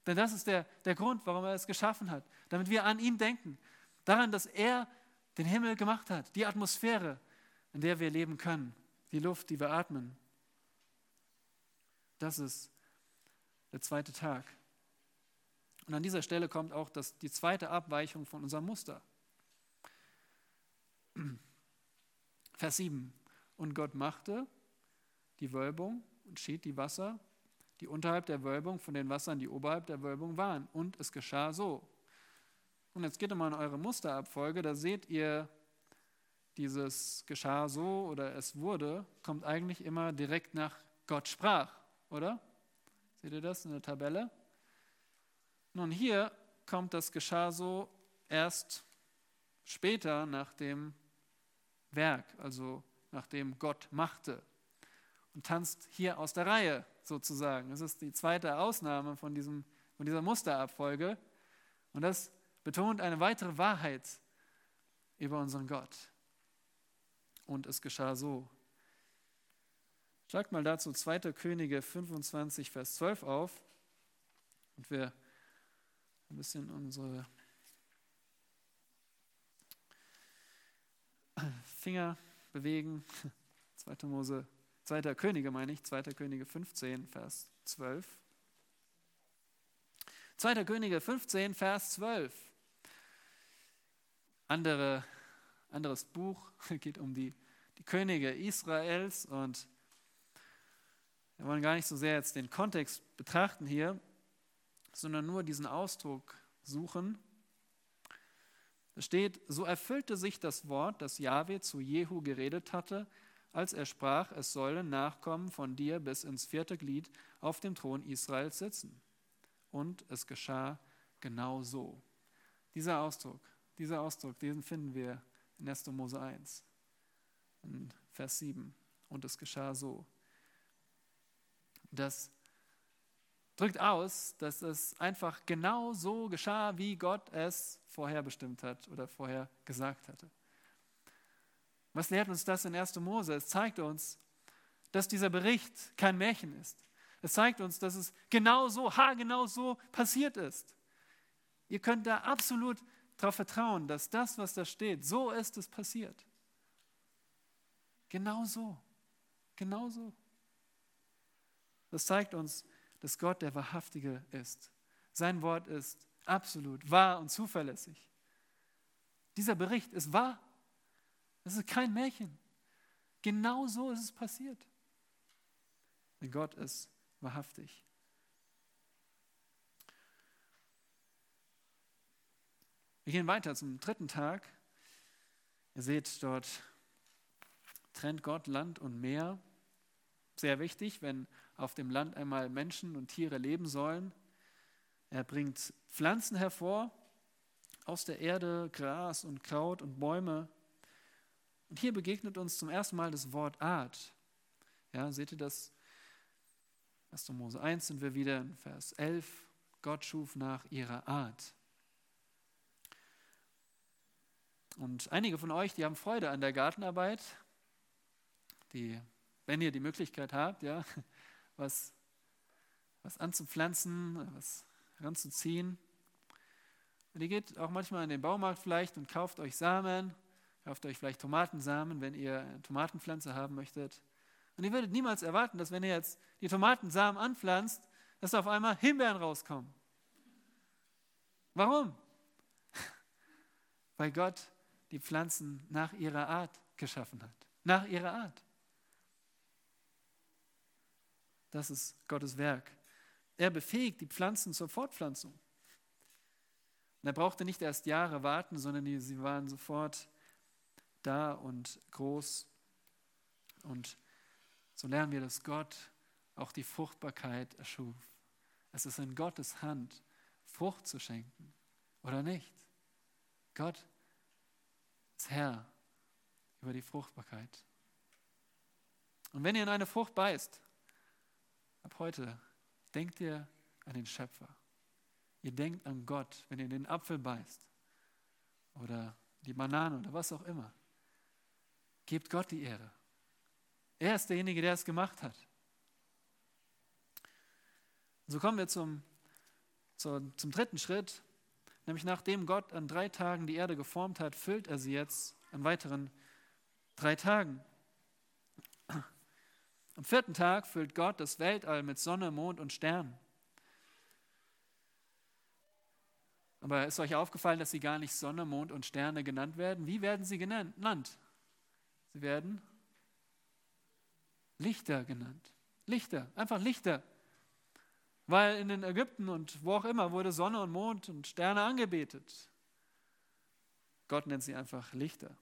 Denn das ist der, der Grund, warum er es geschaffen hat. Damit wir an ihn denken. Daran, dass er den Himmel gemacht hat. Die Atmosphäre, in der wir leben können die Luft, die wir atmen. Das ist der zweite Tag. Und an dieser Stelle kommt auch das, die zweite Abweichung von unserem Muster. Vers 7. Und Gott machte die Wölbung und schied die Wasser, die unterhalb der Wölbung von den Wassern, die oberhalb der Wölbung waren. Und es geschah so. Und jetzt geht mal in eure Musterabfolge, da seht ihr dieses geschah so oder es wurde, kommt eigentlich immer direkt nach Gott sprach, oder? Seht ihr das in der Tabelle? Nun, hier kommt das geschah so erst später nach dem Werk, also nachdem Gott machte und tanzt hier aus der Reihe sozusagen. Das ist die zweite Ausnahme von, diesem, von dieser Musterabfolge und das betont eine weitere Wahrheit über unseren Gott. Und es geschah so. Schlagt mal dazu 2. Könige 25, Vers 12 auf und wir ein bisschen unsere Finger bewegen. 2. Mose, 2. Könige meine ich, 2. Könige 15, Vers 12. 2. Könige 15, Vers 12. Andere, anderes Buch geht um die, die Könige Israels und wir wollen gar nicht so sehr jetzt den Kontext betrachten hier, sondern nur diesen Ausdruck suchen. Da steht, so erfüllte sich das Wort, das Jahwe zu Jehu geredet hatte, als er sprach, es sollen Nachkommen von dir bis ins vierte Glied auf dem Thron Israels sitzen. Und es geschah genau so. Dieser Ausdruck, dieser Ausdruck, den finden wir in 1. Mose 1, in Vers 7. Und es geschah so. Das drückt aus, dass es einfach genau so geschah, wie Gott es vorherbestimmt hat oder vorher gesagt hatte. Was lehrt uns das in 1. Mose? Es zeigt uns, dass dieser Bericht kein Märchen ist. Es zeigt uns, dass es genau so, haargenau so passiert ist. Ihr könnt da absolut darauf vertrauen, dass das, was da steht, so ist es passiert. Genau so. Genau so. Das zeigt uns, dass Gott der Wahrhaftige ist. Sein Wort ist absolut wahr und zuverlässig. Dieser Bericht ist wahr. Es ist kein Märchen. Genau so ist es passiert. Denn Gott ist wahrhaftig. Wir gehen weiter zum dritten Tag. Ihr seht dort, trennt Gott Land und Meer. Sehr wichtig, wenn auf dem Land einmal Menschen und Tiere leben sollen. Er bringt Pflanzen hervor aus der Erde, Gras und Kraut und Bäume. Und hier begegnet uns zum ersten Mal das Wort Art. Ja, seht ihr das? 1. Mose 1 sind wir wieder in Vers 11. Gott schuf nach ihrer Art. Und einige von euch, die haben Freude an der Gartenarbeit, die, wenn ihr die Möglichkeit habt, ja, was, was anzupflanzen, was heranzuziehen. Und ihr geht auch manchmal in den Baumarkt vielleicht und kauft euch Samen, kauft euch vielleicht Tomatensamen, wenn ihr eine Tomatenpflanze haben möchtet. Und ihr würdet niemals erwarten, dass wenn ihr jetzt die Tomatensamen anpflanzt, dass auf einmal Himbeeren rauskommen. Warum? Weil Gott die Pflanzen nach ihrer Art geschaffen hat. Nach ihrer Art. Das ist Gottes Werk. Er befähigt die Pflanzen zur Fortpflanzung. Und er brauchte nicht erst Jahre warten, sondern sie waren sofort da und groß. Und so lernen wir, dass Gott auch die Fruchtbarkeit erschuf. Es ist in Gottes Hand, Frucht zu schenken oder nicht. Gott ist Herr über die Fruchtbarkeit. Und wenn ihr in eine Frucht beißt, Ab heute denkt ihr an den Schöpfer. Ihr denkt an Gott, wenn ihr den Apfel beißt oder die Banane oder was auch immer. Gebt Gott die Ehre. Er ist derjenige, der es gemacht hat. Und so kommen wir zum, zum, zum dritten Schritt, nämlich nachdem Gott an drei Tagen die Erde geformt hat, füllt er sie jetzt an weiteren drei Tagen. Am vierten Tag füllt Gott das Weltall mit Sonne, Mond und Sternen. Aber ist euch aufgefallen, dass sie gar nicht Sonne, Mond und Sterne genannt werden? Wie werden sie genannt? Sie werden Lichter genannt. Lichter, einfach Lichter. Weil in den Ägypten und wo auch immer wurde Sonne und Mond und Sterne angebetet. Gott nennt sie einfach Lichter.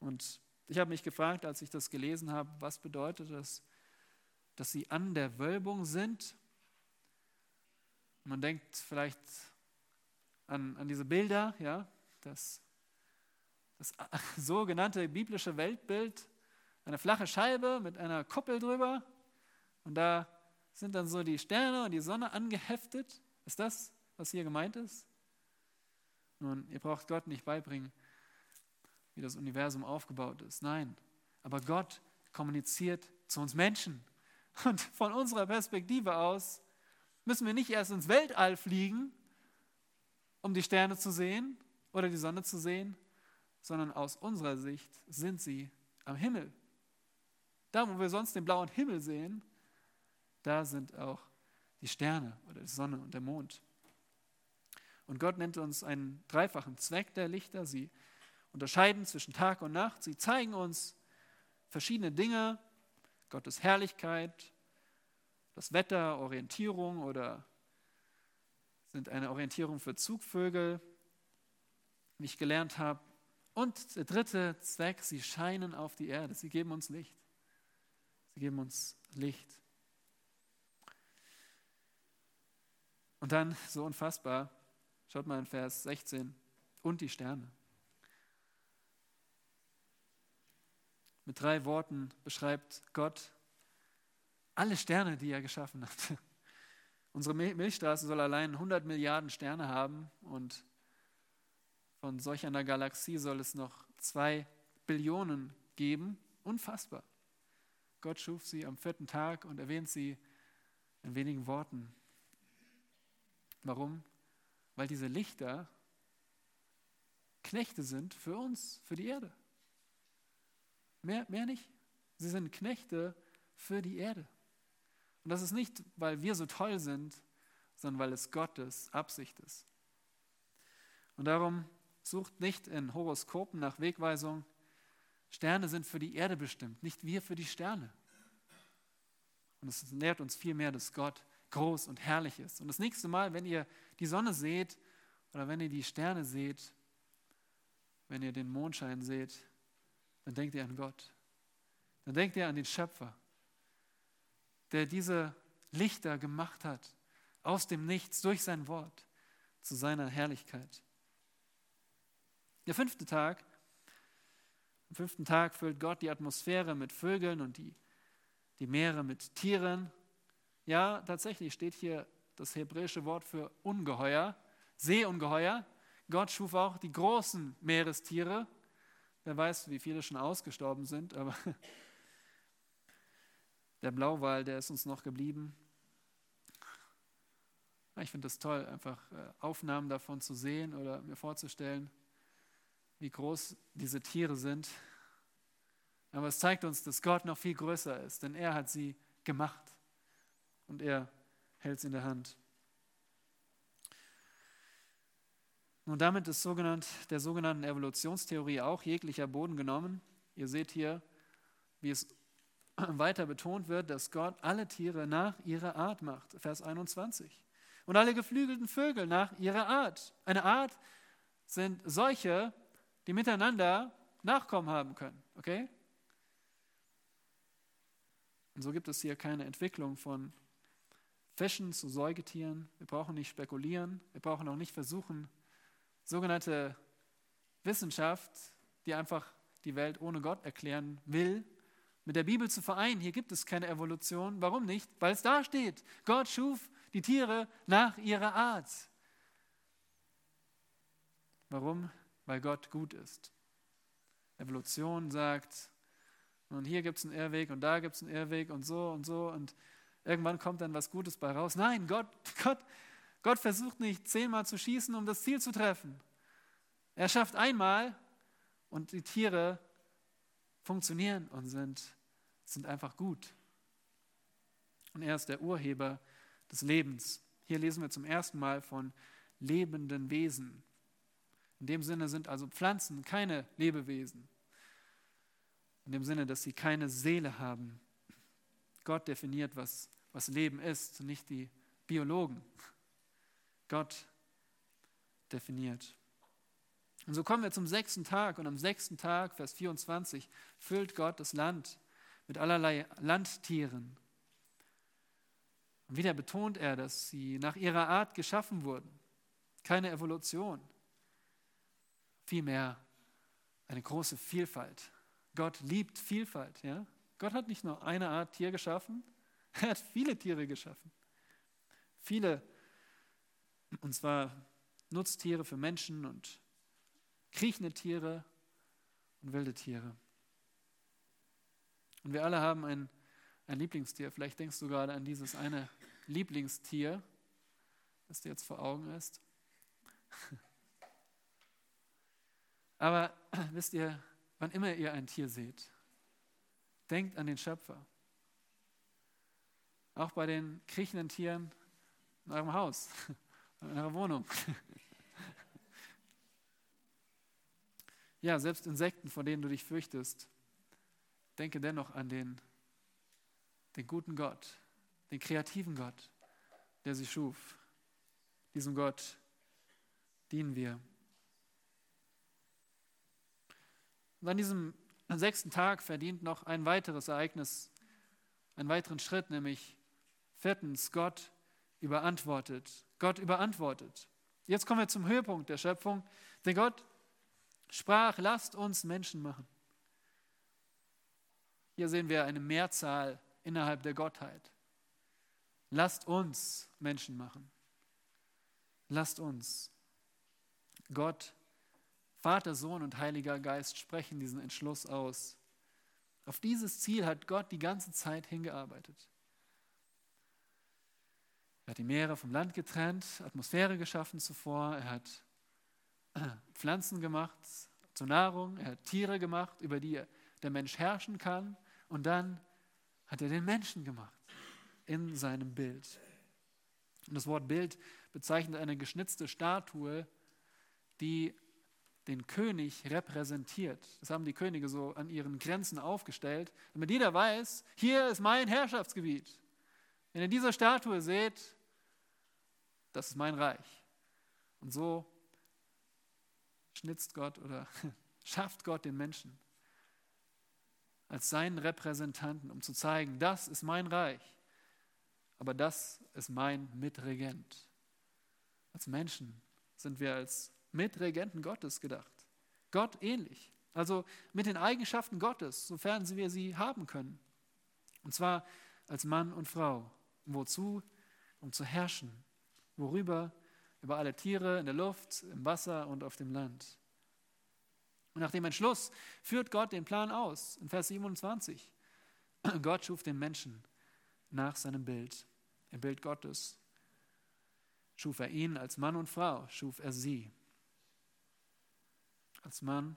Und ich habe mich gefragt, als ich das gelesen habe, was bedeutet das? dass sie an der Wölbung sind. Man denkt vielleicht an, an diese Bilder, ja, das, das sogenannte biblische Weltbild, eine flache Scheibe mit einer Kuppel drüber und da sind dann so die Sterne und die Sonne angeheftet. Ist das, was hier gemeint ist? Nun, ihr braucht Gott nicht beibringen, wie das Universum aufgebaut ist. Nein, aber Gott kommuniziert zu uns Menschen. Und von unserer Perspektive aus müssen wir nicht erst ins Weltall fliegen, um die Sterne zu sehen oder die Sonne zu sehen, sondern aus unserer Sicht sind sie am Himmel. Da, wo wir sonst den blauen Himmel sehen, da sind auch die Sterne oder die Sonne und der Mond. Und Gott nennt uns einen dreifachen Zweck der Lichter. Sie unterscheiden zwischen Tag und Nacht. Sie zeigen uns verschiedene Dinge, Gottes Herrlichkeit, das Wetter, Orientierung oder sind eine Orientierung für Zugvögel, wie ich gelernt habe. Und der dritte Zweck, sie scheinen auf die Erde, sie geben uns Licht. Sie geben uns Licht. Und dann, so unfassbar, schaut mal in Vers 16, und die Sterne. Mit drei Worten beschreibt Gott alle Sterne, die er geschaffen hat. Unsere Milchstraße soll allein 100 Milliarden Sterne haben und von solch einer Galaxie soll es noch zwei Billionen geben. Unfassbar. Gott schuf sie am vierten Tag und erwähnt sie in wenigen Worten. Warum? Weil diese Lichter Knechte sind für uns, für die Erde. Mehr, mehr nicht. Sie sind Knechte für die Erde. Und das ist nicht, weil wir so toll sind, sondern weil es Gottes Absicht ist. Und darum sucht nicht in Horoskopen nach Wegweisung. Sterne sind für die Erde bestimmt, nicht wir für die Sterne. Und es lehrt uns vielmehr, dass Gott groß und herrlich ist. Und das nächste Mal, wenn ihr die Sonne seht oder wenn ihr die Sterne seht, wenn ihr den Mondschein seht, dann denkt ihr an Gott. Dann denkt ihr an den Schöpfer der diese Lichter gemacht hat, aus dem Nichts, durch sein Wort, zu seiner Herrlichkeit. Der fünfte Tag, am fünften Tag füllt Gott die Atmosphäre mit Vögeln und die, die Meere mit Tieren. Ja, tatsächlich steht hier das hebräische Wort für Ungeheuer, Seeungeheuer. Gott schuf auch die großen Meerestiere. Wer weiß, wie viele schon ausgestorben sind, aber der Blauwal, der ist uns noch geblieben. Ich finde es toll, einfach äh, Aufnahmen davon zu sehen oder mir vorzustellen, wie groß diese Tiere sind. Aber es zeigt uns, dass Gott noch viel größer ist, denn er hat sie gemacht und er hält sie in der Hand. Nun, damit ist sogenannt, der sogenannten Evolutionstheorie auch jeglicher Boden genommen. Ihr seht hier, wie es weiter betont wird, dass Gott alle Tiere nach ihrer Art macht. Vers 21. Und alle geflügelten Vögel nach ihrer Art. Eine Art sind solche, die miteinander Nachkommen haben können. Okay? Und so gibt es hier keine Entwicklung von Fischen zu Säugetieren. Wir brauchen nicht spekulieren. Wir brauchen auch nicht versuchen, sogenannte Wissenschaft, die einfach die Welt ohne Gott erklären will, mit der Bibel zu vereinen. Hier gibt es keine Evolution. Warum nicht? Weil es da steht. Gott schuf die Tiere nach ihrer Art. Warum? Weil Gott gut ist. Evolution sagt, und hier gibt es einen Irrweg und da gibt es einen Irrweg und so und so und irgendwann kommt dann was Gutes bei raus. Nein, Gott, Gott, Gott versucht nicht zehnmal zu schießen, um das Ziel zu treffen. Er schafft einmal und die Tiere funktionieren und sind, sind einfach gut. Und er ist der Urheber des Lebens. Hier lesen wir zum ersten Mal von lebenden Wesen. In dem Sinne sind also Pflanzen keine Lebewesen. In dem Sinne, dass sie keine Seele haben. Gott definiert, was, was Leben ist, nicht die Biologen. Gott definiert. Und so kommen wir zum sechsten Tag und am sechsten Tag, Vers 24, füllt Gott das Land mit allerlei Landtieren. Und wieder betont er, dass sie nach ihrer Art geschaffen wurden. Keine Evolution. Vielmehr eine große Vielfalt. Gott liebt Vielfalt. Ja? Gott hat nicht nur eine Art Tier geschaffen, er hat viele Tiere geschaffen. Viele, und zwar Nutztiere für Menschen und kriechende Tiere und wilde Tiere. Und wir alle haben ein, ein Lieblingstier. Vielleicht denkst du gerade an dieses eine Lieblingstier, das dir jetzt vor Augen ist. Aber wisst ihr, wann immer ihr ein Tier seht, denkt an den Schöpfer. Auch bei den kriechenden Tieren in eurem Haus, in eurer Wohnung. Ja, selbst Insekten, vor denen du dich fürchtest, denke dennoch an den, den guten Gott, den kreativen Gott, der sie schuf. Diesem Gott dienen wir. Und an diesem sechsten Tag verdient noch ein weiteres Ereignis, einen weiteren Schritt, nämlich viertens, Gott überantwortet. Gott überantwortet. Jetzt kommen wir zum Höhepunkt der Schöpfung, denn Gott sprach, lasst uns Menschen machen. Hier sehen wir eine Mehrzahl innerhalb der Gottheit. Lasst uns Menschen machen. Lasst uns. Gott, Vater, Sohn und Heiliger Geist sprechen diesen Entschluss aus. Auf dieses Ziel hat Gott die ganze Zeit hingearbeitet. Er hat die Meere vom Land getrennt, Atmosphäre geschaffen zuvor, er hat Pflanzen gemacht zur Nahrung, er hat Tiere gemacht, über die der Mensch herrschen kann und dann hat er den Menschen gemacht in seinem Bild. Und das Wort Bild bezeichnet eine geschnitzte Statue, die den König repräsentiert. Das haben die Könige so an ihren Grenzen aufgestellt, damit jeder weiß, hier ist mein Herrschaftsgebiet. Wenn ihr diese Statue seht, das ist mein Reich. Und so schnitzt Gott oder schafft Gott den Menschen als seinen Repräsentanten, um zu zeigen, das ist mein Reich, aber das ist mein Mitregent. Als Menschen sind wir als Mitregenten Gottes gedacht. Gott ähnlich. Also mit den Eigenschaften Gottes, sofern wir sie haben können. Und zwar als Mann und Frau. Wozu? Um zu herrschen. Worüber? über alle Tiere in der Luft, im Wasser und auf dem Land. Und nach dem Entschluss führt Gott den Plan aus. In Vers 27. Gott schuf den Menschen nach seinem Bild, im Bild Gottes. Schuf er ihn als Mann und Frau, schuf er sie. Als Mann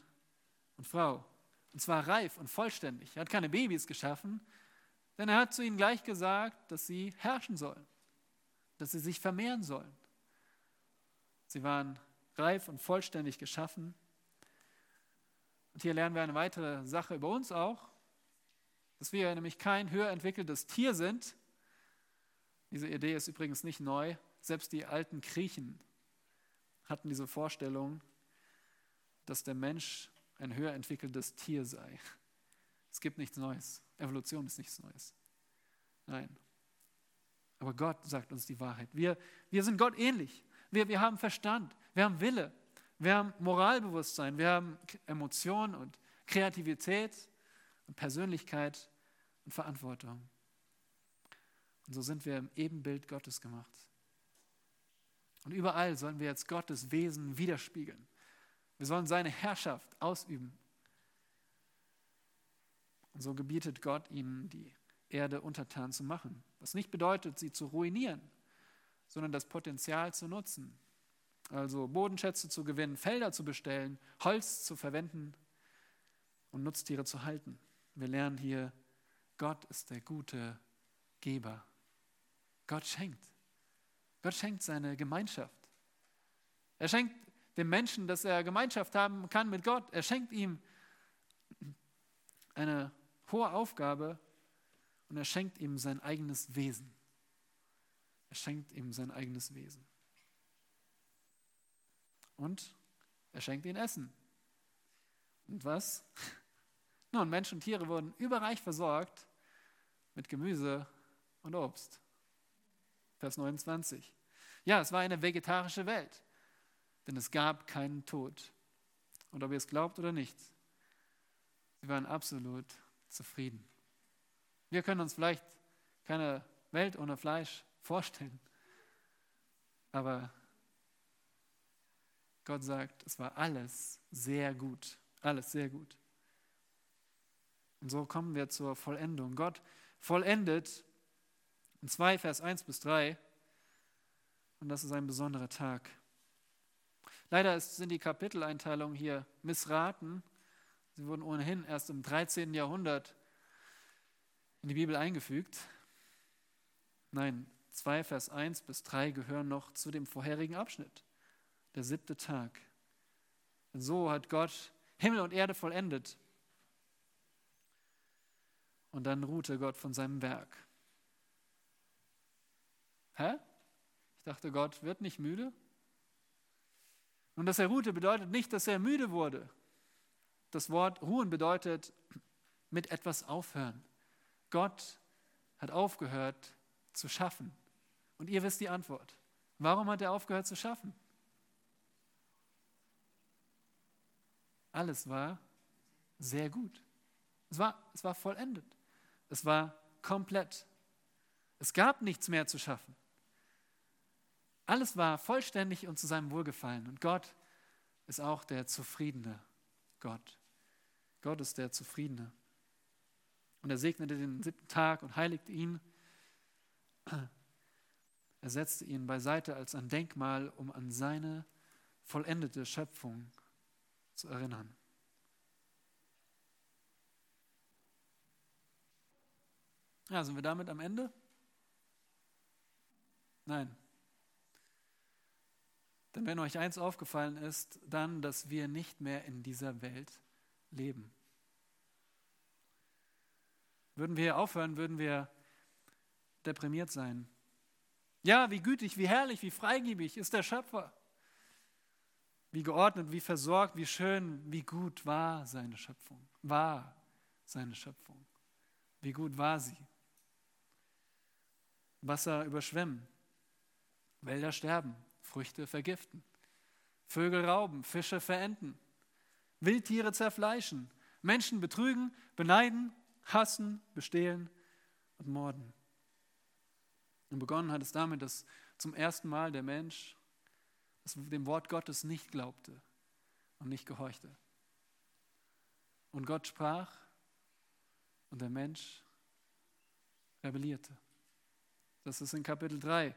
und Frau. Und zwar reif und vollständig. Er hat keine Babys geschaffen, denn er hat zu ihnen gleich gesagt, dass sie herrschen sollen, dass sie sich vermehren sollen. Sie waren reif und vollständig geschaffen. Und hier lernen wir eine weitere Sache über uns auch, dass wir nämlich kein höher entwickeltes Tier sind. Diese Idee ist übrigens nicht neu. Selbst die alten Griechen hatten diese Vorstellung, dass der Mensch ein höher entwickeltes Tier sei. Es gibt nichts Neues. Evolution ist nichts Neues. Nein. Aber Gott sagt uns die Wahrheit. Wir, wir sind Gott ähnlich. Wir, wir haben Verstand, wir haben Wille, wir haben Moralbewusstsein, wir haben Emotionen und Kreativität und Persönlichkeit und Verantwortung. Und so sind wir im Ebenbild Gottes gemacht. Und überall sollen wir jetzt Gottes Wesen widerspiegeln. Wir sollen seine Herrschaft ausüben. Und so gebietet Gott ihnen, die Erde untertan zu machen. Was nicht bedeutet, sie zu ruinieren, sondern das Potenzial zu nutzen. Also Bodenschätze zu gewinnen, Felder zu bestellen, Holz zu verwenden und Nutztiere zu halten. Wir lernen hier, Gott ist der gute Geber. Gott schenkt. Gott schenkt seine Gemeinschaft. Er schenkt dem Menschen, dass er Gemeinschaft haben kann mit Gott. Er schenkt ihm eine hohe Aufgabe und er schenkt ihm sein eigenes Wesen. Er schenkt ihm sein eigenes Wesen. Und er schenkt ihnen Essen. Und was? Nun, Menschen und Tiere wurden überreich versorgt mit Gemüse und Obst. Vers 29. Ja, es war eine vegetarische Welt, denn es gab keinen Tod. Und ob ihr es glaubt oder nicht, sie waren absolut zufrieden. Wir können uns vielleicht keine Welt ohne Fleisch vorstellen, aber Gott sagt, es war alles sehr gut, alles sehr gut. Und so kommen wir zur Vollendung. Gott vollendet in 2 Vers 1 bis 3 und das ist ein besonderer Tag. Leider sind die Kapiteleinteilungen hier missraten. Sie wurden ohnehin erst im 13. Jahrhundert in die Bibel eingefügt. Nein, 2 Vers 1 bis 3 gehören noch zu dem vorherigen Abschnitt, der siebte Tag. Und so hat Gott Himmel und Erde vollendet. Und dann ruhte Gott von seinem Werk. Hä? Ich dachte, Gott wird nicht müde. Und dass er ruhte bedeutet nicht, dass er müde wurde. Das Wort ruhen bedeutet mit etwas aufhören. Gott hat aufgehört zu schaffen. Und ihr wisst die Antwort. Warum hat er aufgehört zu schaffen? Alles war sehr gut. Es war, es war vollendet. Es war komplett. Es gab nichts mehr zu schaffen. Alles war vollständig und zu seinem Wohlgefallen. Und Gott ist auch der zufriedene Gott. Gott ist der Zufriedene. Und er segnete den siebten Tag und heiligte ihn. Er setzte ihn beiseite als ein Denkmal, um an seine vollendete Schöpfung zu erinnern. Ja, sind wir damit am Ende? Nein. Denn wenn euch eins aufgefallen ist, dann, dass wir nicht mehr in dieser Welt leben. Würden wir aufhören, würden wir deprimiert sein. Ja, wie gütig, wie herrlich, wie freigebig ist der Schöpfer. Wie geordnet, wie versorgt, wie schön, wie gut war seine Schöpfung. War seine Schöpfung. Wie gut war sie. Wasser überschwemmen, Wälder sterben, Früchte vergiften, Vögel rauben, Fische verenden, Wildtiere zerfleischen, Menschen betrügen, beneiden, hassen, bestehlen und morden. Und begonnen hat es damit, dass zum ersten Mal der Mensch dem Wort Gottes nicht glaubte und nicht gehorchte. Und Gott sprach und der Mensch rebellierte. Das ist in Kapitel 3,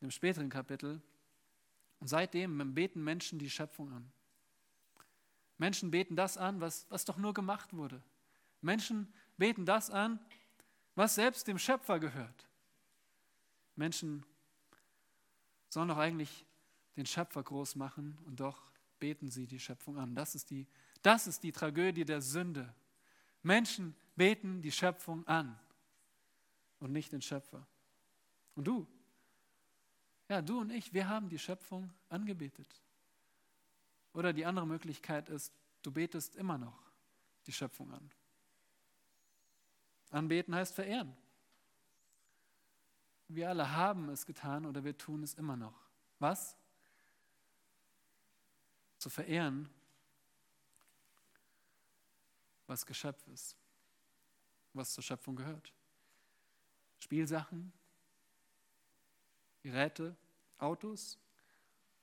im späteren Kapitel. Und seitdem beten Menschen die Schöpfung an. Menschen beten das an, was, was doch nur gemacht wurde. Menschen beten das an, was selbst dem Schöpfer gehört. Menschen sollen doch eigentlich den Schöpfer groß machen und doch beten sie die Schöpfung an. Das ist die, das ist die Tragödie der Sünde. Menschen beten die Schöpfung an und nicht den Schöpfer. Und du? Ja, du und ich, wir haben die Schöpfung angebetet. Oder die andere Möglichkeit ist, du betest immer noch die Schöpfung an. Anbeten heißt verehren. Wir alle haben es getan oder wir tun es immer noch. Was? Zu verehren, was Geschöpf ist, was zur Schöpfung gehört. Spielsachen, Geräte, Autos,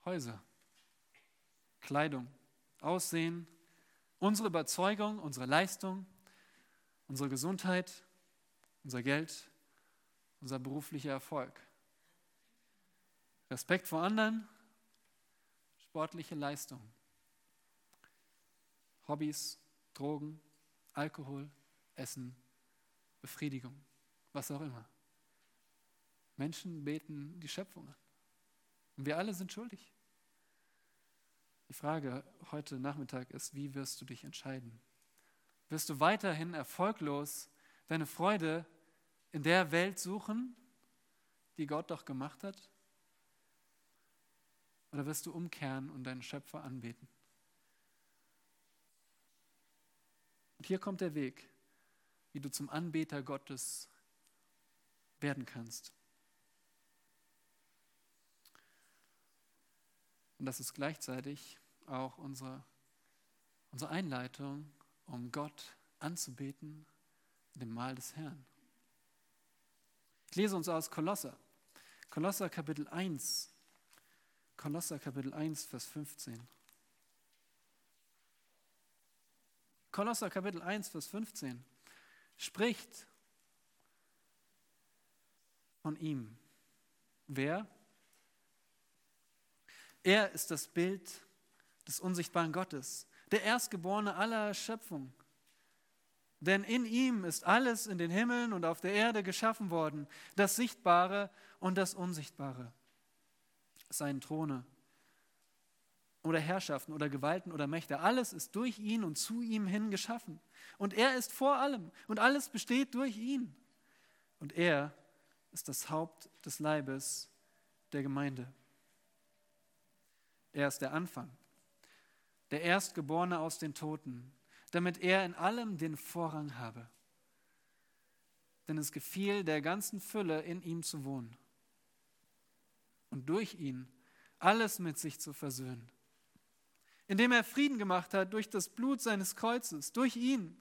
Häuser, Kleidung, Aussehen, unsere Überzeugung, unsere Leistung, unsere Gesundheit, unser Geld, unser beruflicher Erfolg. Respekt vor anderen, sportliche Leistung, Hobbys, Drogen, Alkohol, Essen, Befriedigung, was auch immer. Menschen beten die Schöpfung an. Und wir alle sind schuldig. Die Frage heute Nachmittag ist, wie wirst du dich entscheiden? Wirst du weiterhin erfolglos deine Freude in der Welt suchen, die Gott doch gemacht hat? Oder wirst du umkehren und deinen Schöpfer anbeten? Und hier kommt der Weg, wie du zum Anbeter Gottes werden kannst. Und das ist gleichzeitig auch unsere, unsere Einleitung, um Gott anzubeten dem Mahl des Herrn. Ich lese uns aus Kolosser. Kolosser Kapitel 1. Kolosser Kapitel 1, Vers 15. Kolosser Kapitel 1, Vers 15 spricht von ihm. Wer? Er ist das Bild des unsichtbaren Gottes, der Erstgeborene aller Schöpfung. Denn in ihm ist alles in den Himmeln und auf der Erde geschaffen worden, das Sichtbare und das Unsichtbare. Seien Throne oder Herrschaften oder Gewalten oder Mächte, alles ist durch ihn und zu ihm hin geschaffen. Und er ist vor allem und alles besteht durch ihn. Und er ist das Haupt des Leibes der Gemeinde. Er ist der Anfang, der Erstgeborene aus den Toten, damit er in allem den Vorrang habe. Denn es gefiel der ganzen Fülle in ihm zu wohnen und durch ihn alles mit sich zu versöhnen indem er Frieden gemacht hat durch das Blut seines Kreuzes, durch ihn,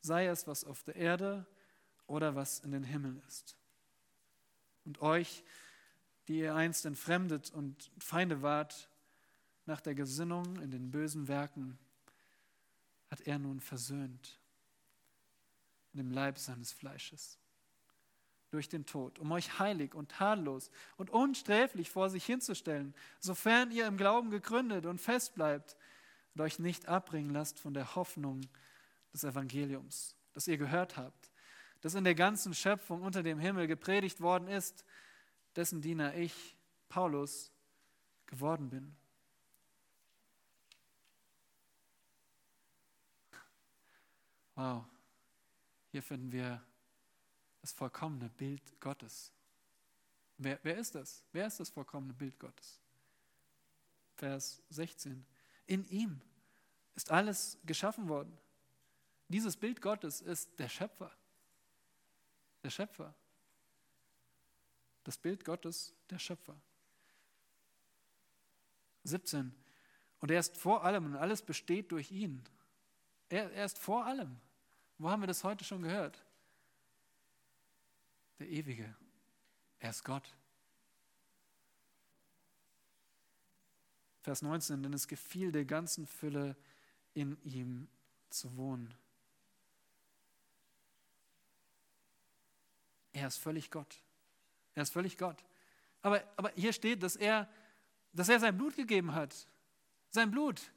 sei es was auf der Erde oder was in den Himmeln ist. Und euch, die ihr einst entfremdet und Feinde wart, nach der Gesinnung in den bösen Werken, hat er nun versöhnt in dem Leib seines Fleisches durch den Tod, um euch heilig und tadellos und unsträflich vor sich hinzustellen, sofern ihr im Glauben gegründet und fest bleibt und euch nicht abbringen lasst von der Hoffnung des Evangeliums, das ihr gehört habt, das in der ganzen Schöpfung unter dem Himmel gepredigt worden ist, dessen Diener ich, Paulus, geworden bin. Wow, hier finden wir das vollkommene Bild Gottes. Wer, wer ist das? Wer ist das vollkommene Bild Gottes? Vers 16. In ihm ist alles geschaffen worden. Dieses Bild Gottes ist der Schöpfer. Der Schöpfer. Das Bild Gottes, der Schöpfer. 17. Und er ist vor allem und alles besteht durch ihn. Er, er ist vor allem. Wo haben wir das heute schon gehört? der Ewige. Er ist Gott. Vers 19, denn es gefiel der ganzen Fülle in ihm zu wohnen. Er ist völlig Gott. Er ist völlig Gott. Aber, aber hier steht, dass er, dass er sein Blut gegeben hat. Sein Blut,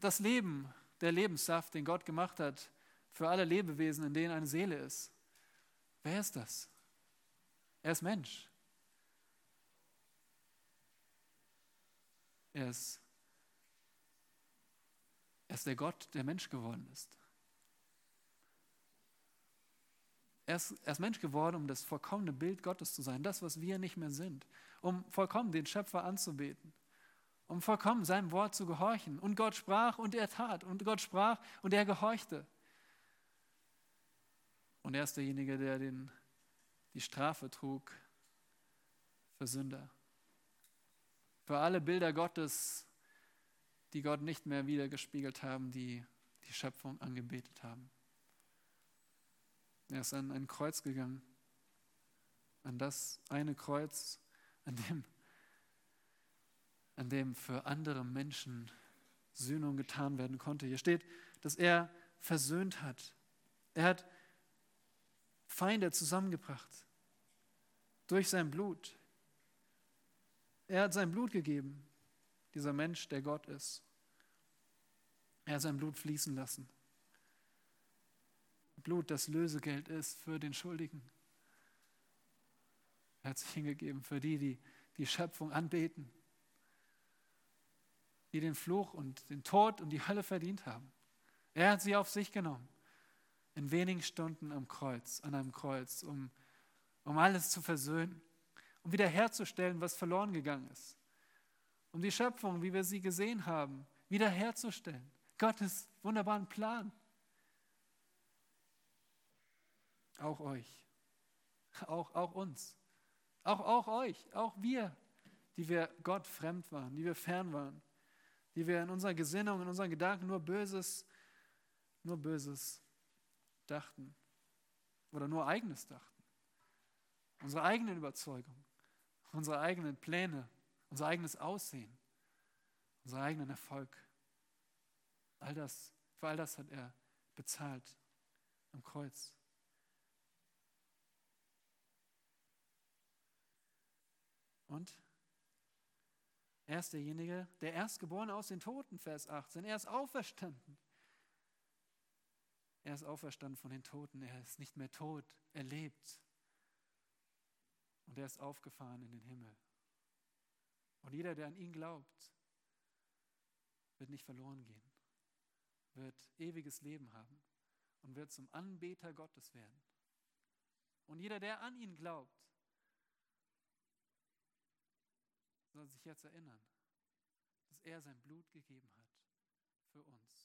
das Leben, der Lebenssaft, den Gott gemacht hat für alle Lebewesen, in denen eine Seele ist. Wer ist das? Er ist Mensch. Er ist, er ist der Gott, der Mensch geworden ist. Er ist, er ist Mensch geworden, um das vollkommene Bild Gottes zu sein, das, was wir nicht mehr sind, um vollkommen den Schöpfer anzubeten, um vollkommen seinem Wort zu gehorchen. Und Gott sprach und er tat, und Gott sprach und er gehorchte. Und er ist derjenige, der den, die Strafe trug für Sünder. Für alle Bilder Gottes, die Gott nicht mehr wiedergespiegelt haben, die die Schöpfung angebetet haben. Er ist an ein Kreuz gegangen, an das eine Kreuz, an dem, an dem für andere Menschen Sühnung getan werden konnte. Hier steht, dass er versöhnt hat. Er hat Feinde zusammengebracht durch sein Blut. Er hat sein Blut gegeben, dieser Mensch, der Gott ist. Er hat sein Blut fließen lassen. Blut, das Lösegeld ist für den Schuldigen. Er hat sich hingegeben für die, die die Schöpfung anbeten, die den Fluch und den Tod und die Hölle verdient haben. Er hat sie auf sich genommen in wenigen Stunden am Kreuz, an einem Kreuz, um, um alles zu versöhnen, um wiederherzustellen, was verloren gegangen ist, um die Schöpfung, wie wir sie gesehen haben, wiederherzustellen. Gottes wunderbaren Plan. Auch euch, auch, auch uns, auch, auch euch, auch wir. die wir Gott fremd waren, die wir fern waren, die wir in unserer Gesinnung, in unseren Gedanken nur Böses, nur Böses dachten oder nur Eigenes dachten. Unsere eigenen Überzeugungen, unsere eigenen Pläne, unser eigenes Aussehen, unseren eigenen Erfolg. All das, für all das hat er bezahlt am Kreuz. Und er ist derjenige, der Erstgeborene aus den Toten, Vers 18. Er ist auferstanden. Er ist auferstanden von den Toten. Er ist nicht mehr tot. Er lebt. Und er ist aufgefahren in den Himmel. Und jeder, der an ihn glaubt, wird nicht verloren gehen, wird ewiges Leben haben und wird zum Anbeter Gottes werden. Und jeder, der an ihn glaubt, sondern sich jetzt erinnern, dass er sein Blut gegeben hat für uns.